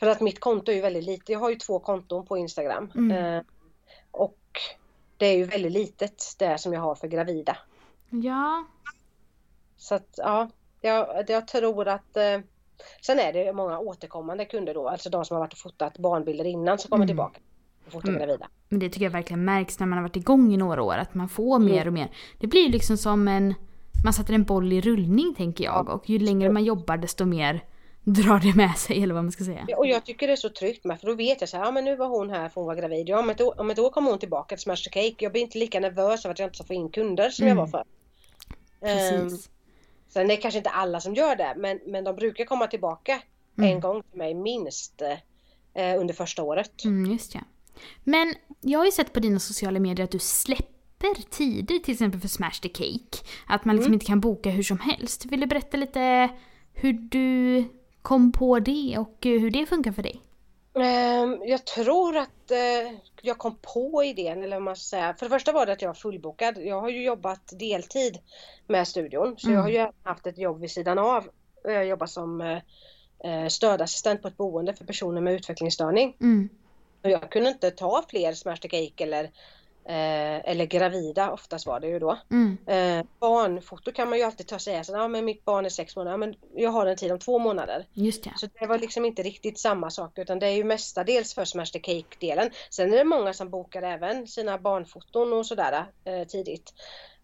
För att mitt konto är ju väldigt litet. Jag har ju två konton på Instagram. Mm. Eh, och det är ju väldigt litet det som jag har för gravida. Ja. Så att ja, jag, jag tror att eh, Sen är det många återkommande kunder då, alltså de som har varit och fotat barnbilder innan som kommer mm. tillbaka och fotar mm. gravida. Men det tycker jag verkligen märks när man har varit igång i några år, att man får mm. mer och mer. Det blir liksom som en... Man sätter en boll i rullning tänker jag och ju längre man jobbar desto mer drar det med sig eller vad man ska säga. Ja, och jag tycker det är så tryggt med för då vet jag så här, ja men nu var hon här för hon var gravid. Ja, om ett år, om ett år kommer hon tillbaka till Smash the Cake. Jag blir inte lika nervös av att jag inte ska få in kunder som mm. jag var för. Precis. Um, sen är det kanske inte alla som gör det men, men de brukar komma tillbaka mm. en gång till mig minst eh, under första året. Mm, just ja. Men jag har ju sett på dina sociala medier att du släpper tider till exempel för Smash the Cake. Att man liksom mm. inte kan boka hur som helst. Vill du berätta lite hur du kom på det och hur det funkar för dig? Ehm, Jag tror att eh, jag kom på idén, eller vad man ska säga. För det första var det att jag var fullbokad. Jag har ju jobbat deltid med studion, så Mm. jag har ju haft ett jobb vid sidan av. Jag jobbar som eh, eh, stödassistent på ett boende för personer med utvecklingsstörning. Mm. Och jag kunde inte ta fler smash to cake eller, eh, eller gravida, oftast var det ju då. Mm. Eh, barnfoto kan man ju alltid ta och säga, ja, men mitt barn är sex månader, ja, men jag har en tid om två månader. Just det. Så det var liksom inte riktigt samma sak utan det är ju mestadels för Smash the Cake-delen. Sen är det många som bokar även sina barnfoton och sådär eh, tidigt.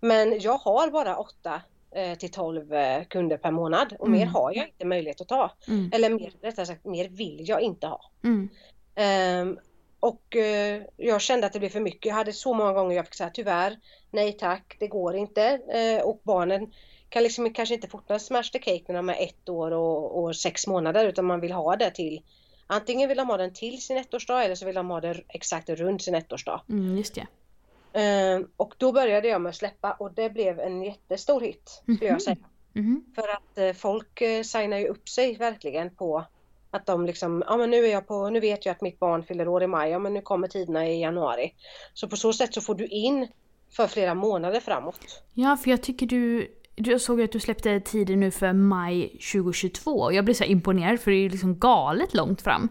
Men jag har bara 8 eh, till 12 eh, kunder per månad och mer Mm. har jag inte möjlighet att ta. Mm. Eller mer, rättare sagt, mer vill jag inte ha. Mm. Och eh, jag kände att det blev för mycket. Jag hade så många gånger jag fick säga tyvärr, nej tack, det går inte. Eh, och barnen kan liksom kanske inte fota smash the cake när de är ett år och, och sex månader utan man vill ha det till Antingen vill de ha den till sin ettårsdag eller så vill de ha det exakt runt sin ettårsdag. Mm. Just det. Ehm, och då började jag med att släppa och det blev en jättestor hit skulle Mhm. jag säga. Mhm. För att eh, folk eh, signar ju upp sig verkligen på att de liksom, ja men nu är jag på, nu vet jag att mitt barn fyller år i maj, ja men nu kommer tiderna i januari. Så på så sätt så får du in för flera månader framåt. Ja, för jag tycker du... Jag såg att du släppte tider nu för maj 2022 och jag blev så imponerad för det är liksom galet långt fram.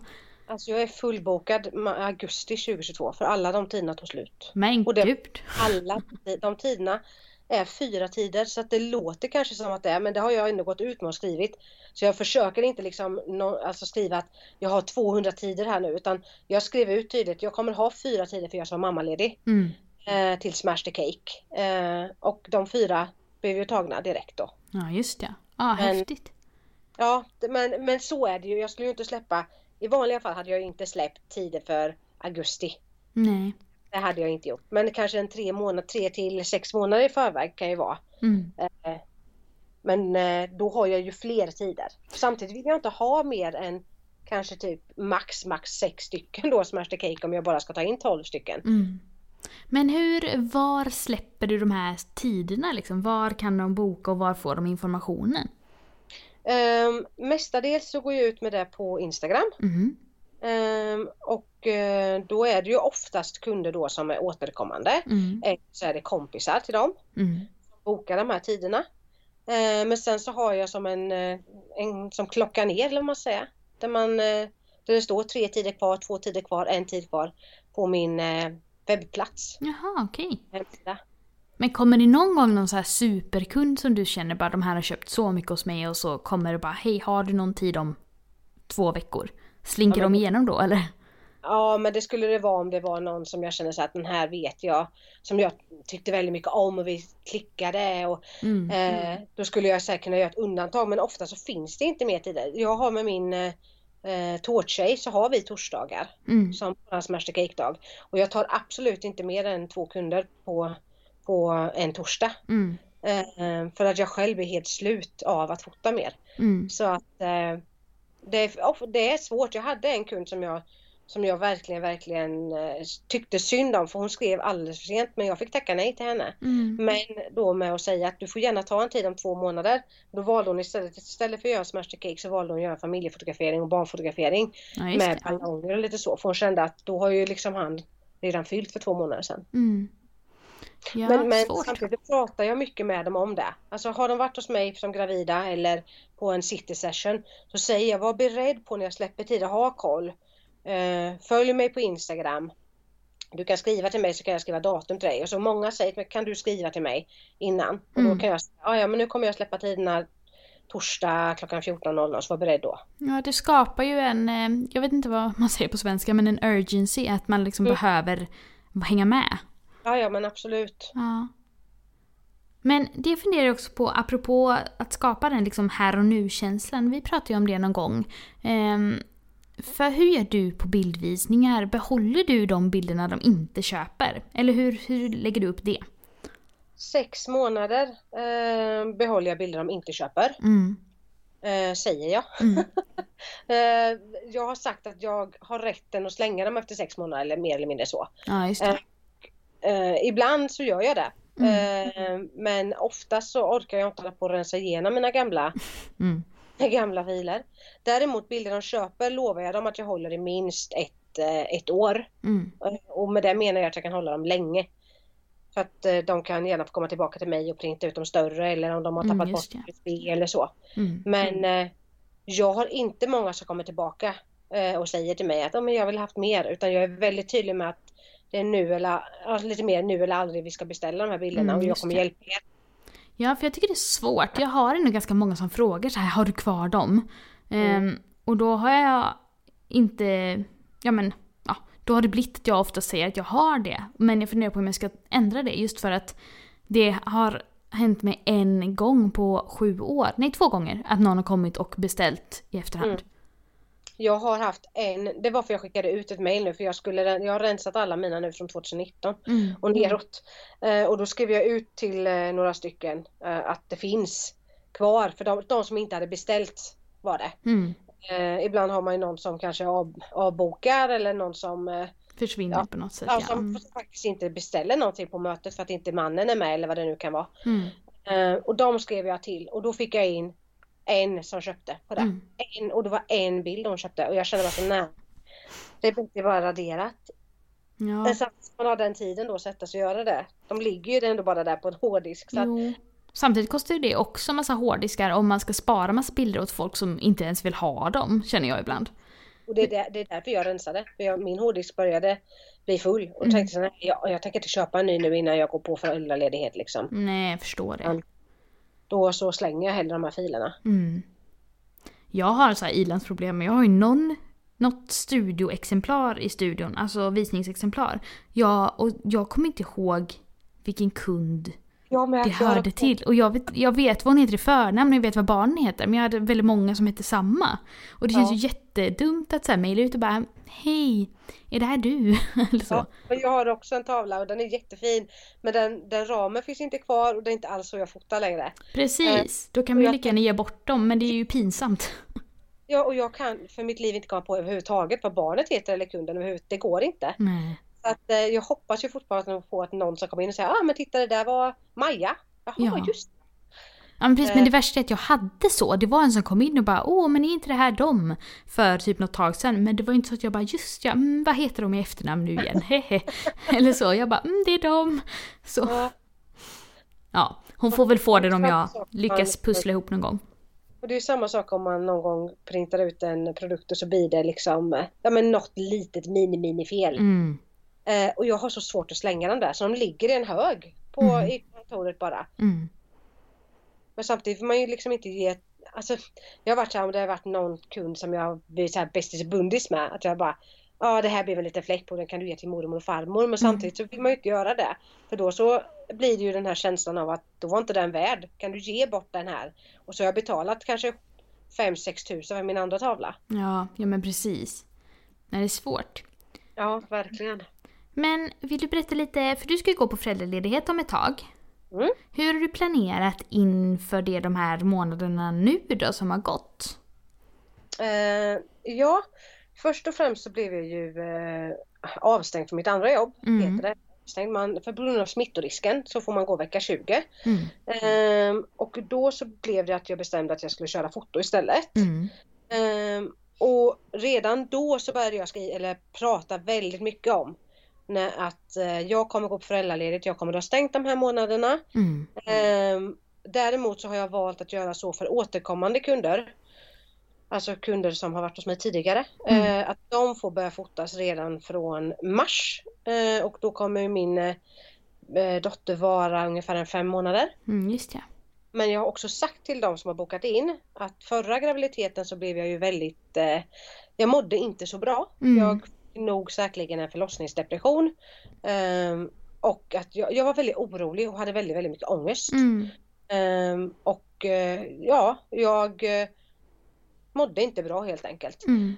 Alltså jag är fullbokad augusti 2022 för alla de tiderna tog slut. Men Och det- gud. Alla de tiderna är fyra tider så att det låter kanske som att det är men det har jag ändå gått ut med och skrivit. Så jag försöker inte liksom nå- alltså skriva att jag har 200 tider här nu utan jag skrev ut tydligt jag kommer ha fyra tider för jag som mammaledig Mm. eh, till Smash the Cake. Eh, och de fyra blev ju tagna direkt då. Ja, just det. Ja, Men- häftigt. Ja, men, men så är det ju. Jag skulle ju inte släppa, i vanliga fall hade jag inte släppt tider för augusti. Nej. Det hade jag inte gjort. Men kanske en tre månader, tre till sex månader i förväg kan ju vara. Mm. Eh, Men eh, då har jag ju fler tider. Samtidigt vill jag inte ha mer än kanske typ max, max sex stycken då Smash the Cake om jag bara ska ta in 12 stycken. Mm. Men hur, var släpper du de här tiderna liksom? Var kan de boka och var får de informationen? Um, mestadels så går jag ut med det på Instagram. Mhm. Ehm, och då är det ju oftast kunder då som är återkommande. Mm. Eller så är det kompisar till dem Mm. som bokar de här tiderna. Ehm, men sen så har jag som en, eh, en som klockar ner eller man säger. Där, man, eh, där det står tre tider kvar, två tider kvar, en tid kvar på min eh, webbplats. Jaha, okej. hemsida. Men kommer det någon gång någon så här superkund som du känner bara de här har köpt så mycket hos mig och så kommer det bara hej har du någon tid om två veckor? Slinker Ja, men- de igenom då eller? Ja men det skulle det vara om det var någon som jag känner så att den här vet jag. Som jag tyckte väldigt mycket om och vi klickade och Mm. Eh, då skulle jag säkert kunna göra ett undantag men ofta så finns det inte mer tider. Jag har med min eh, eh, tårttjej så har vi torsdagar Mm. som vår Smash Cake-dag. Och jag tar absolut inte mer än två kunder på, på en torsdag. Mm. Eh, för att jag själv är helt slut av att fota mer. Mm. Så att eh, det, är, det är svårt. Jag hade en kund som jag som jag verkligen, verkligen eh, tyckte synd om för hon skrev alldeles för sent men jag fick tacka nej till henne. Mm. Men då med att säga att du får gärna ta en tid om två månader. Då valde hon istället, istället för att göra Smash the Cake så valde hon att göra familjefotografering och barnfotografering Ja, med ballonger och lite så. För hon kände att då har ju liksom han redan fyllt för två månader sedan. Mm. Ja, men men samtidigt pratar jag mycket med dem om det. Alltså har de varit hos mig som gravida eller på en city session så säger jag var beredd på när jag släpper tider, ha koll. Eh, följ mig på Instagram. Du kan skriva till mig så kan jag skriva datum till dig. Och så många säger till mig, kan du skriva till mig innan? Och Mm. då kan jag säga, "Ja, men nu kommer jag släppa tiderna torsdag klockan 14.00 så var beredd då. Ja, det skapar ju en, eh, jag vet inte vad man säger på svenska, men en urgency, att man liksom Mm. behöver hänga med. Ja ja men absolut. Ja. Men det funderar jag också på, apropå att skapa den liksom här och nu-känslan. Vi pratade ju om det någon gång. För hur gör du på bildvisningar? Behåller du de bilderna de inte köper? Eller hur, hur lägger du upp det? Sex månader eh, behåller jag bilder de inte köper. Mm. Eh, säger jag. Mm. Eh, jag har sagt att jag har rätten att slänga dem efter sex månader eller mer eller mindre så. Ja, just det. Eh, ibland så gör jag det. Mm. Eh, men ofta så orkar jag inte hålla på och rensa igenom mina gamla Mm. gamla filer. Däremot bilder de köper lovar jag dem att jag håller i minst ett, eh, ett år. Mm. Och med det menar jag att jag kan hålla dem länge. För att eh, de kan gärna få komma tillbaka till mig och printa ut dem större eller om de har Mm, tappat just bort det. USB eller så. Mm. Men eh, jag har inte många som kommer tillbaka eh, och säger till mig att oh, men jag vill ha haft mer utan jag är väldigt tydlig med att det är nu eller lite mer nu eller aldrig vi ska beställa de här bilderna Mm, och jag kommer hjälpa er. Ja, för jag tycker det är svårt. Jag har ändå ganska många som frågar så här, har du kvar dem? Mm. Ehm, och då har jag inte, ja men, ja, då har det blivit att jag ofta säger att jag har det. Men jag funderar på om jag ska ändra det just för att det har hänt mig en gång på sju år, nej två gånger, att någon har kommit och beställt i efterhand. Mm. Jag har haft en, det var för jag skickade ut ett mail nu för jag skulle, jag har rensat alla mina nu från 2019 Mm. och neråt. Eh, och då skrev jag ut till eh, några stycken eh, att det finns kvar för de, de som inte hade beställt var det. Mm. Eh, ibland har man ju någon som kanske av, avbokar eller någon som, eh, Försvinner Ja. på något sätt. ja, som Mm. faktiskt inte beställer någonting på mötet för att inte mannen är med eller vad det nu kan vara. Mm. Eh, och de skrev jag till och då fick jag in en som köpte på det. Mm. En, och det var en bild hon köpte och jag kände bara så nej. Det är bättre bara raderat. Ja. Men samtidigt man har den tiden då att sätta sig och göra det. De ligger ju ändå bara där på en hårddisk. Så att. Samtidigt kostar ju det också massa hårddiskar om man ska spara massa bilder åt folk som inte ens vill ha dem, känner jag ibland. och det är, där, det är därför jag rensade. För jag, min hårddisk började bli full och Mm. tänkte så nej, jag, jag tänker inte köpa en ny nu innan jag går på föräldraledighet liksom. Nej, jag förstår det. Mm. Då så slänger jag hellre de här filerna. Mm. Jag har så här ilandsproblem, men jag har ju någon, något studioexemplar i studion, alltså visningsexemplar. Jag, och jag kommer inte ihåg vilken kund Jag det hörde till. Och jag vet, jag vet vad hon heter i förnamn och jag vet vad barnen heter. Men jag hade väldigt många som hette samma. Och det känns Ja. ju jättedumt att så här mejla ut och bara Hej, är det här du? Eller så. Ja, jag har också en tavla och den är jättefin. Men den, den ramen finns inte kvar och det är inte alls så jag fotar längre. Precis, då kan vi ju lika gärna ge bort dem men det är ju pinsamt. Ja, och jag kan för mitt liv inte komma på överhuvudtaget vad barnet heter eller kunden överhuvudtaget. Det går inte. Nej. Så att, eh, jag hoppas ju fortfarande på att någon ska komma in och säga ah men titta det där var Maja. Jaha Ja. just Ja, men precis, men Eh. det värsta är att jag hade så. Det var en som kom in och bara åh men är inte det här dem? För typ något tag sedan. Men det var inte så att jag bara just ja, mm, vad heter de i efternamn nu igen? Eller så. Jag bara mm, det är dem. Så Ja, hon får väl få det om jag lyckas pussla ihop någon gång. och det är samma sak om man någon gång printar ut en produkt och så blir det liksom eh, ja men något litet mini-mini-fel. Mm. Eh, och jag har så svårt att slänga dem där så de ligger i en hög på, Mm. i kontoret bara. Mm. Men samtidigt får man ju liksom inte ge Alltså jag har varit så här om det har varit någon kund som jag har blivit så här bästis bundis med att jag bara Ja det här blev en liten fläck på den kan du ge till mormor och farmor men samtidigt så vill man ju inte göra det. För då så blir det ju den här känslan av att då var inte den värd. Kan du ge bort den här? Och så har jag betalat kanske 5-6 tusen för min andra tavla. Ja, ja men precis. Nej, det är svårt. Ja verkligen. Men vill du berätta lite, för du ska ju gå på föräldraledighet om ett tag. Mm. Hur har du planerat inför det de här månaderna nu då som har gått? Eh, ja, först och främst så blev jag ju eh, avstängd från mitt andra jobb. Mm. Heter det. Avstängd. Man, för grund av smittorisken så får man gå vecka 20. Mm. Ehm, och då så blev det att jag bestämde att jag skulle köra foto istället. Mm. Ehm, och redan då så började jag skriva, eller prata väldigt mycket om att eh, jag kommer gå på föräldraledigt, jag kommer att ha stängt de här månaderna. Mm. Ehm, däremot så har jag valt att göra så för återkommande kunder. Alltså kunder som har varit hos mig tidigare. Mm. eh, att de får börja fotas redan från mars. Eh, och då kommer min eh, dotter vara ungefär en fem månader. Mm, just ja. Men jag har också sagt till de som har bokat in att förra graviditeten så blev jag ju väldigt, eh, jag mådde inte så bra. Mm. Jag nog säkerligen en förlossningsdepression. Ehm, och att jag, jag var väldigt orolig och hade väldigt, väldigt mycket ångest. Mm. Ehm, och eh, ja, jag eh, mådde inte bra helt enkelt. Mm.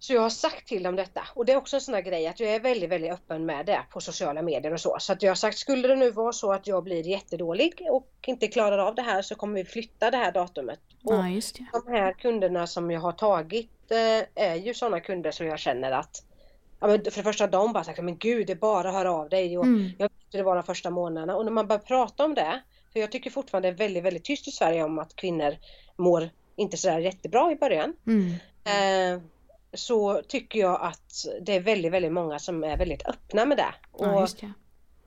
Så jag har sagt till dem detta och det är också en sån där grej att jag är väldigt, väldigt öppen med det på sociala medier och så. Så att jag har sagt, skulle det nu vara så att jag blir jättedålig och inte klarar av det här så kommer vi flytta det här datumet. Och ja. de här kunderna som jag har tagit eh, är ju sådana kunder som jag känner att Ja, men för det första de bara sagt men gud det är bara att höra av dig och Mm. jag hur det var de första månaderna och när man börjar prata om det för jag tycker fortfarande det är väldigt väldigt tyst i Sverige om att kvinnor mår inte sådär jättebra i början. Mm. Eh, så tycker jag att det är väldigt, väldigt många som är väldigt öppna med det. Ja, Och just det.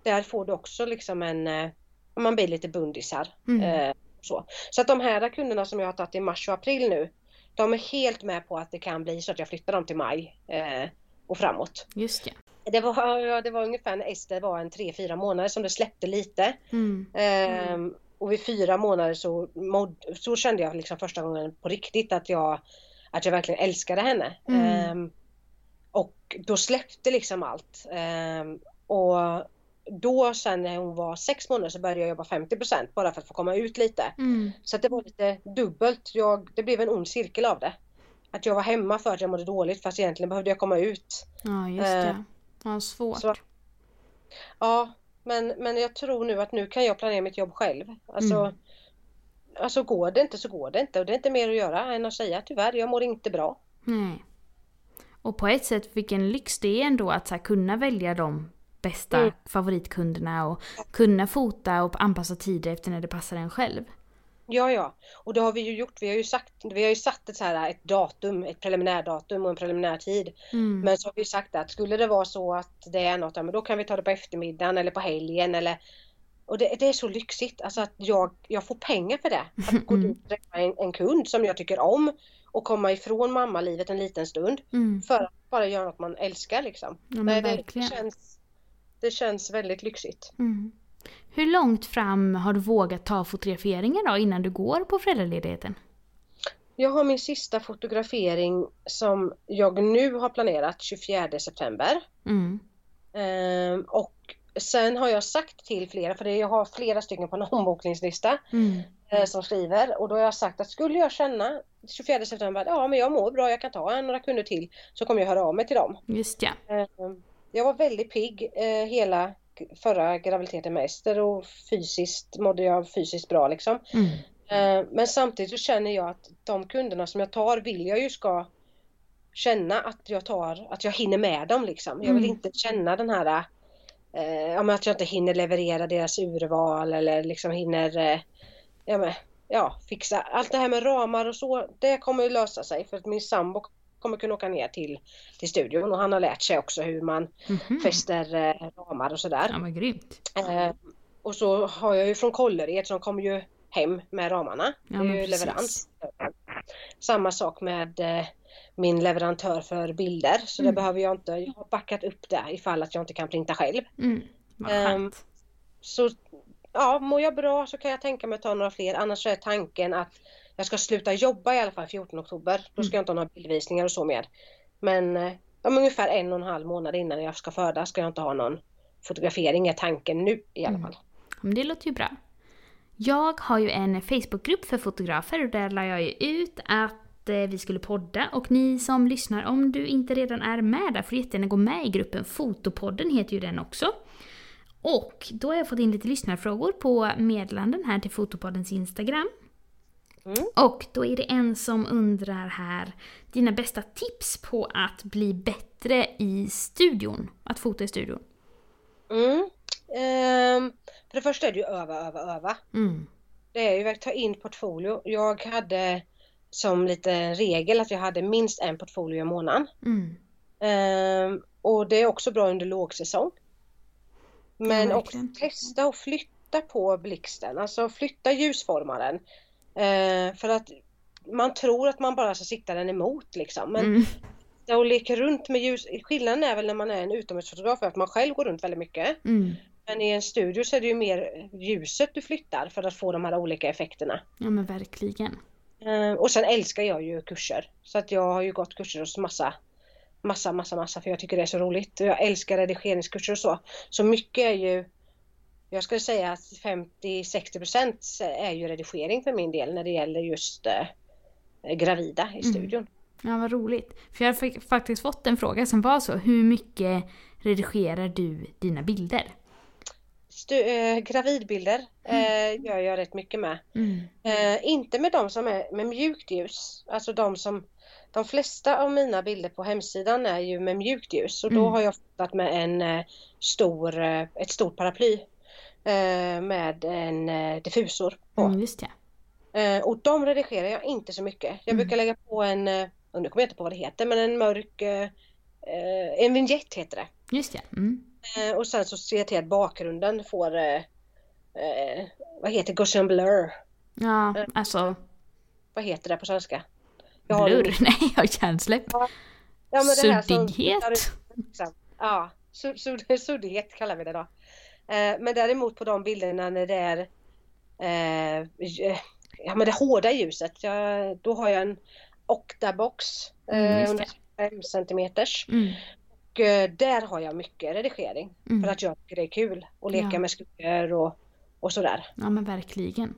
där får du också liksom en, eh, man blir lite bundisar. Mm. Eh, så. så att de här kunderna som jag har tagit i mars och april nu, de är helt med på att det kan bli så att jag flyttar dem till maj eh, och framåt. Just det. Det var, ja, det var ungefär när Ester var en tre fyra månader som det släppte lite. Mm. Ehm, och vid fyra månader så, så kände jag liksom första gången på riktigt att jag, att jag verkligen älskade henne. Mm. Ehm, och då släppte liksom allt. Ehm, och då sen när hon var sex månader så började jag jobba 50% bara för att få komma ut lite. Mm. Så det var lite dubbelt. Jag, det blev en ond cirkel av det. Att jag var hemma för att jag mådde dåligt fast egentligen behövde jag komma ut. Ja, just Eh, det. Ja, svårt. så- Ja, men, men jag tror nu att nu kan jag planera mitt jobb själv. Alltså, Mm. alltså går det inte så går det inte och det är inte mer att göra än att säga tyvärr, jag mår inte bra. Nej. Och på ett sätt vilken lyx det är ändå att så här, kunna välja de bästa Mm. favoritkunderna och kunna fota och anpassa tider efter när det passar en själv. Ja, ja, och det har vi ju gjort. Vi har ju sagt, vi har ju satt ett, så här, ett datum, ett preliminärdatum och en preliminär tid. Mm. Men så har vi sagt att skulle det vara så att det är något, ja, men då kan vi ta det på eftermiddagen eller på helgen eller och det, det är så lyxigt, alltså att jag, jag får pengar för det. Att gå dit och träffa en, en kund som jag tycker om och komma ifrån mammalivet en liten stund Mm. för att bara göra något man älskar liksom. Ja, men Nej, det, det, känns, det känns väldigt lyxigt. Mm. Hur långt fram har du vågat ta fotograferingar då innan du går på föräldraledigheten? Jag har min sista fotografering som jag nu har planerat 24 september. Mm. Ehm, och sen har jag sagt till flera, för jag har flera stycken på en ombokningslista Mm. eh, som skriver och då har jag sagt att skulle jag känna 24 september att ja men jag mår bra, jag kan ta några kunder till så kommer jag höra av mig till dem. Just ja. Ehm, jag var väldigt pigg eh, hela förra graviditeten med Ester och fysiskt mådde jag fysiskt bra liksom. Mm. Eh, Men samtidigt så känner jag att de kunderna som jag tar vill jag ju ska känna att jag tar, att jag hinner med dem liksom. Jag vill Mm. inte känna den här eh, att jag inte hinner leverera deras urval eller liksom hinner eh, ja, men, ja, fixa allt det här med ramar och så. Det kommer ju lösa sig för att min sambo kommer kunna åka ner till, till studion och han har lärt sig också hur man Mhm. fäster eh, ramar och sådär. Ja men grymt. Eh, och så har jag ju från Kållered som kommer ju hem med ramarna. Ja, det är ju leverans. Samma sak med eh, min leverantör för bilder. Så Mm. det behöver jag inte. Jag har backat upp det ifall att jag inte kan printa själv. Mm. Skönt. Så ja, mår jag bra så kan jag tänka mig att ta några fler. Annars så är tanken att jag ska sluta jobba i alla fall 14 oktober. Då ska Mm. jag inte ha några bildvisningar och så mer. Men eh, om ungefär en och en halv månad innan jag ska föda ska jag inte ha någon fotografering är tanken nu i alla Mm. fall. Men det låter ju bra. Jag har ju en Facebookgrupp för fotografer och där la jag ju ut att eh, vi skulle podda och ni som lyssnar, om du inte redan är med där får jättegärna gå med i gruppen. Fotopodden heter ju den också. Och då har jag fått in lite lyssnarfrågor på meddelanden här till Fotopoddens Instagram. Mm. Och då är det en som undrar här, dina bästa tips på att bli bättre i studion? Att fota i studion. Mm. Ehm, för det första är det ju öva, öva, öva. Mm. Det är ju att ta in portfolio. Jag hade som lite regel att jag hade minst en portfolio i månaden. Mm. Ehm, och det är också bra under lågsäsong. Men Ja, också testa och flytta på blixten, alltså flytta ljusformaren. Ehm, för att man tror att man bara ska sitta den emot liksom. Men Mm. och leka runt med ljus. Skillnaden är väl när man är en utomhusfotograf att man själv går runt väldigt mycket. Mm. Men i en studio så är det ju mer ljuset du flyttar för att få de här olika effekterna. Ja men verkligen. Eh, Och sen älskar jag ju kurser. Så att jag har ju gått kurser hos massa, massa, massa, massa för jag tycker det är så roligt. Och jag älskar redigeringskurser och så. Så mycket är ju, jag skulle säga att 50-60% är ju redigering för min del när det gäller just eh, gravida i Mm. studion. Ja, vad roligt. För jag har faktiskt fått en fråga som var så. Hur mycket redigerar du dina bilder? Stu- eh, gravidbilder eh, gör jag rätt mycket med. Mm. Eh, inte med de som är med mjukt ljus. Alltså de som de flesta av mina bilder på hemsidan är ju med mjukt ljus och då Mm. har jag fotat med en eh, stor, eh, ett stort paraply med en eh, diffusor på. Mm, just det. Eh, och de redigerar jag inte så mycket. Jag Mm. brukar lägga på en, eh, nu kommer jag inte på vad det heter, men en mörk, eh, eh, en vignett heter det. Just det. Mm. Eh, och sen så ser jag till att bakgrunden får, eh, eh, vad heter Gaussian blur? Ja, Eh. alltså Vad heter det på svenska? Jag ingen- Nej, jag har hjärnsläpp. Ja, men det här som- Suddighet. Liksom. Ja, sud, suddighet kallar vi det då. Eh, men däremot på de bilderna när det är eh, ja, men det hårda ljuset, jag, då har jag en Octabox Mm, eh, det. 125 centimeters. Mm. Och där har jag mycket redigering Mm. för att jag tycker det är kul att leka Ja. med skuggor och, och sådär. Ja men verkligen.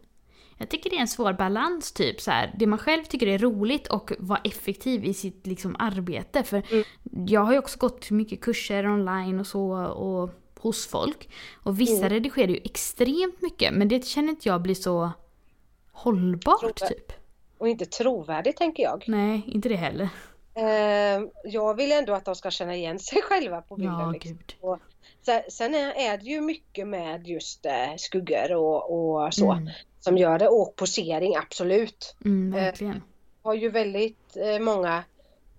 Jag tycker det är en svår balans typ så här. Det man själv tycker är roligt och vara effektiv i sitt liksom, arbete. För Mm. jag har ju också gått mycket kurser online och så och hos folk. Och vissa Mm. redigerar ju extremt mycket men det känner inte jag blir så hållbart Trovärdigt. typ. Och inte trovärdigt tänker jag. Nej, inte det heller. Eh, jag vill ändå att de ska känna igen sig själva på bilden. Ja, liksom. Och sen, sen är, är det ju mycket med just eh, skuggor och, och så Mm, som gör det och posering absolut. mm, verkligen. Jag har ju väldigt eh, många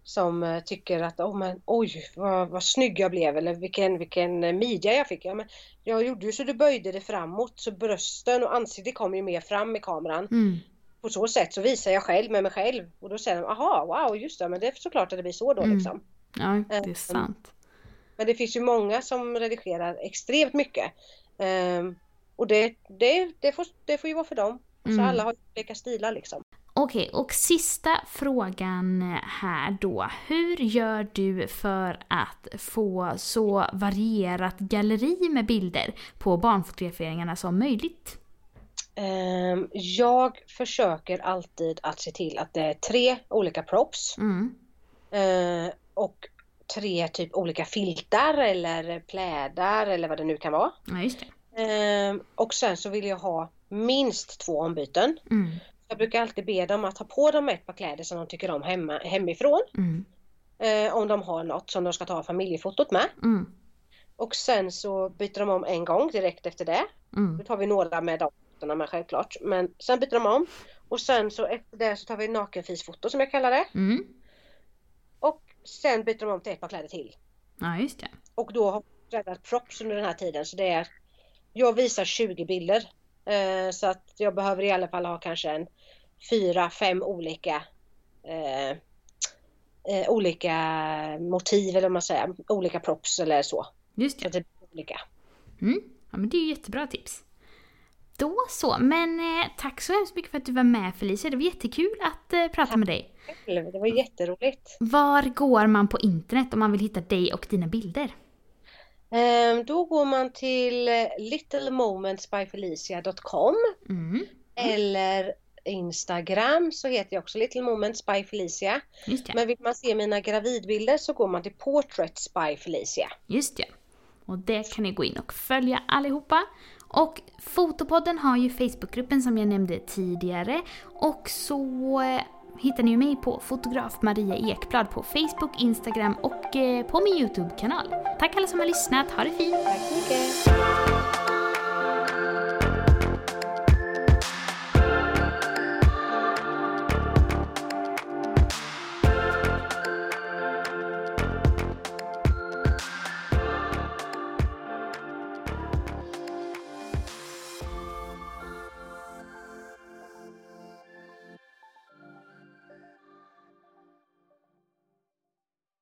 som eh, tycker att oh, men, oj vad, vad snygg jag blev eller vilken, vilken eh, midja jag fick. Ja, men jag gjorde ju så du böjde det framåt så brösten och ansiktet kom ju mer fram i kameran. Mm, På så sätt så visar jag själv med mig själv och då säger de aha wow just det men det är såklart att det blir så då Mm. liksom. ja, det är Eh, sant. Men det finns ju många som redigerar extremt mycket. Ehm, och det, det, det, får, det får ju vara för dem. Så Mm. alla har olika stilar liksom. Okej, och sista frågan här då. Hur gör du för att få så varierat galleri med bilder på barnfotograferingarna som möjligt? Ehm, jag försöker alltid att se till att det är tre olika props. Mm. eh, och tre typ olika filtar eller plädar eller vad det nu kan vara. Ja, just det. Ehm, och sen så vill jag ha minst två ombyten. Mm. Jag brukar alltid be dem att ta på dem ett par kläder som de tycker om hemma, hemifrån. Mm. Eh, om de har något som de ska ta familjefotot med. Mm. Och sen så byter de om en gång direkt efter det. Mm. Då tar vi några med de fotona med självklart. Men sen byter de om. Och sen så efter det så tar vi nakenfisfoto som jag kallar det. Mm. Och sen byter de om till ett par kläder till. Ja, just det. Och då har jag räddat props under den här tiden. Så det är Jag visar 20 bilder. Eh, så att jag behöver i alla fall ha kanske en fyra, fem olika eh, eh, olika motiv eller man säger, olika props eller så. Just Så det. att det blir olika. Mm. Ja, men det är ju jättebra tips. Då så, men eh, tack så hemskt mycket för att du var med Felicia. Det var jättekul att eh, prata med dig. Det var jätteroligt. Var går man på internet om man vill hitta dig och dina bilder? Ehm, Då går man till eh, littlemomentsbyfelicia.com Mm. eller Instagram så heter jag också Little Moments by Felicia. Men vill man se mina gravidbilder så går man till Portraits by Felicia. Just det. Och det kan ni gå in och följa allihopa. Och Fotopodden har ju Facebookgruppen som jag nämnde tidigare. Och så eh, hittar ni mig på fotograf Maria Ekblad på Facebook, Instagram och eh, på min YouTube-kanal. Tack alla som har lyssnat, ha det fint! Tack så mycket!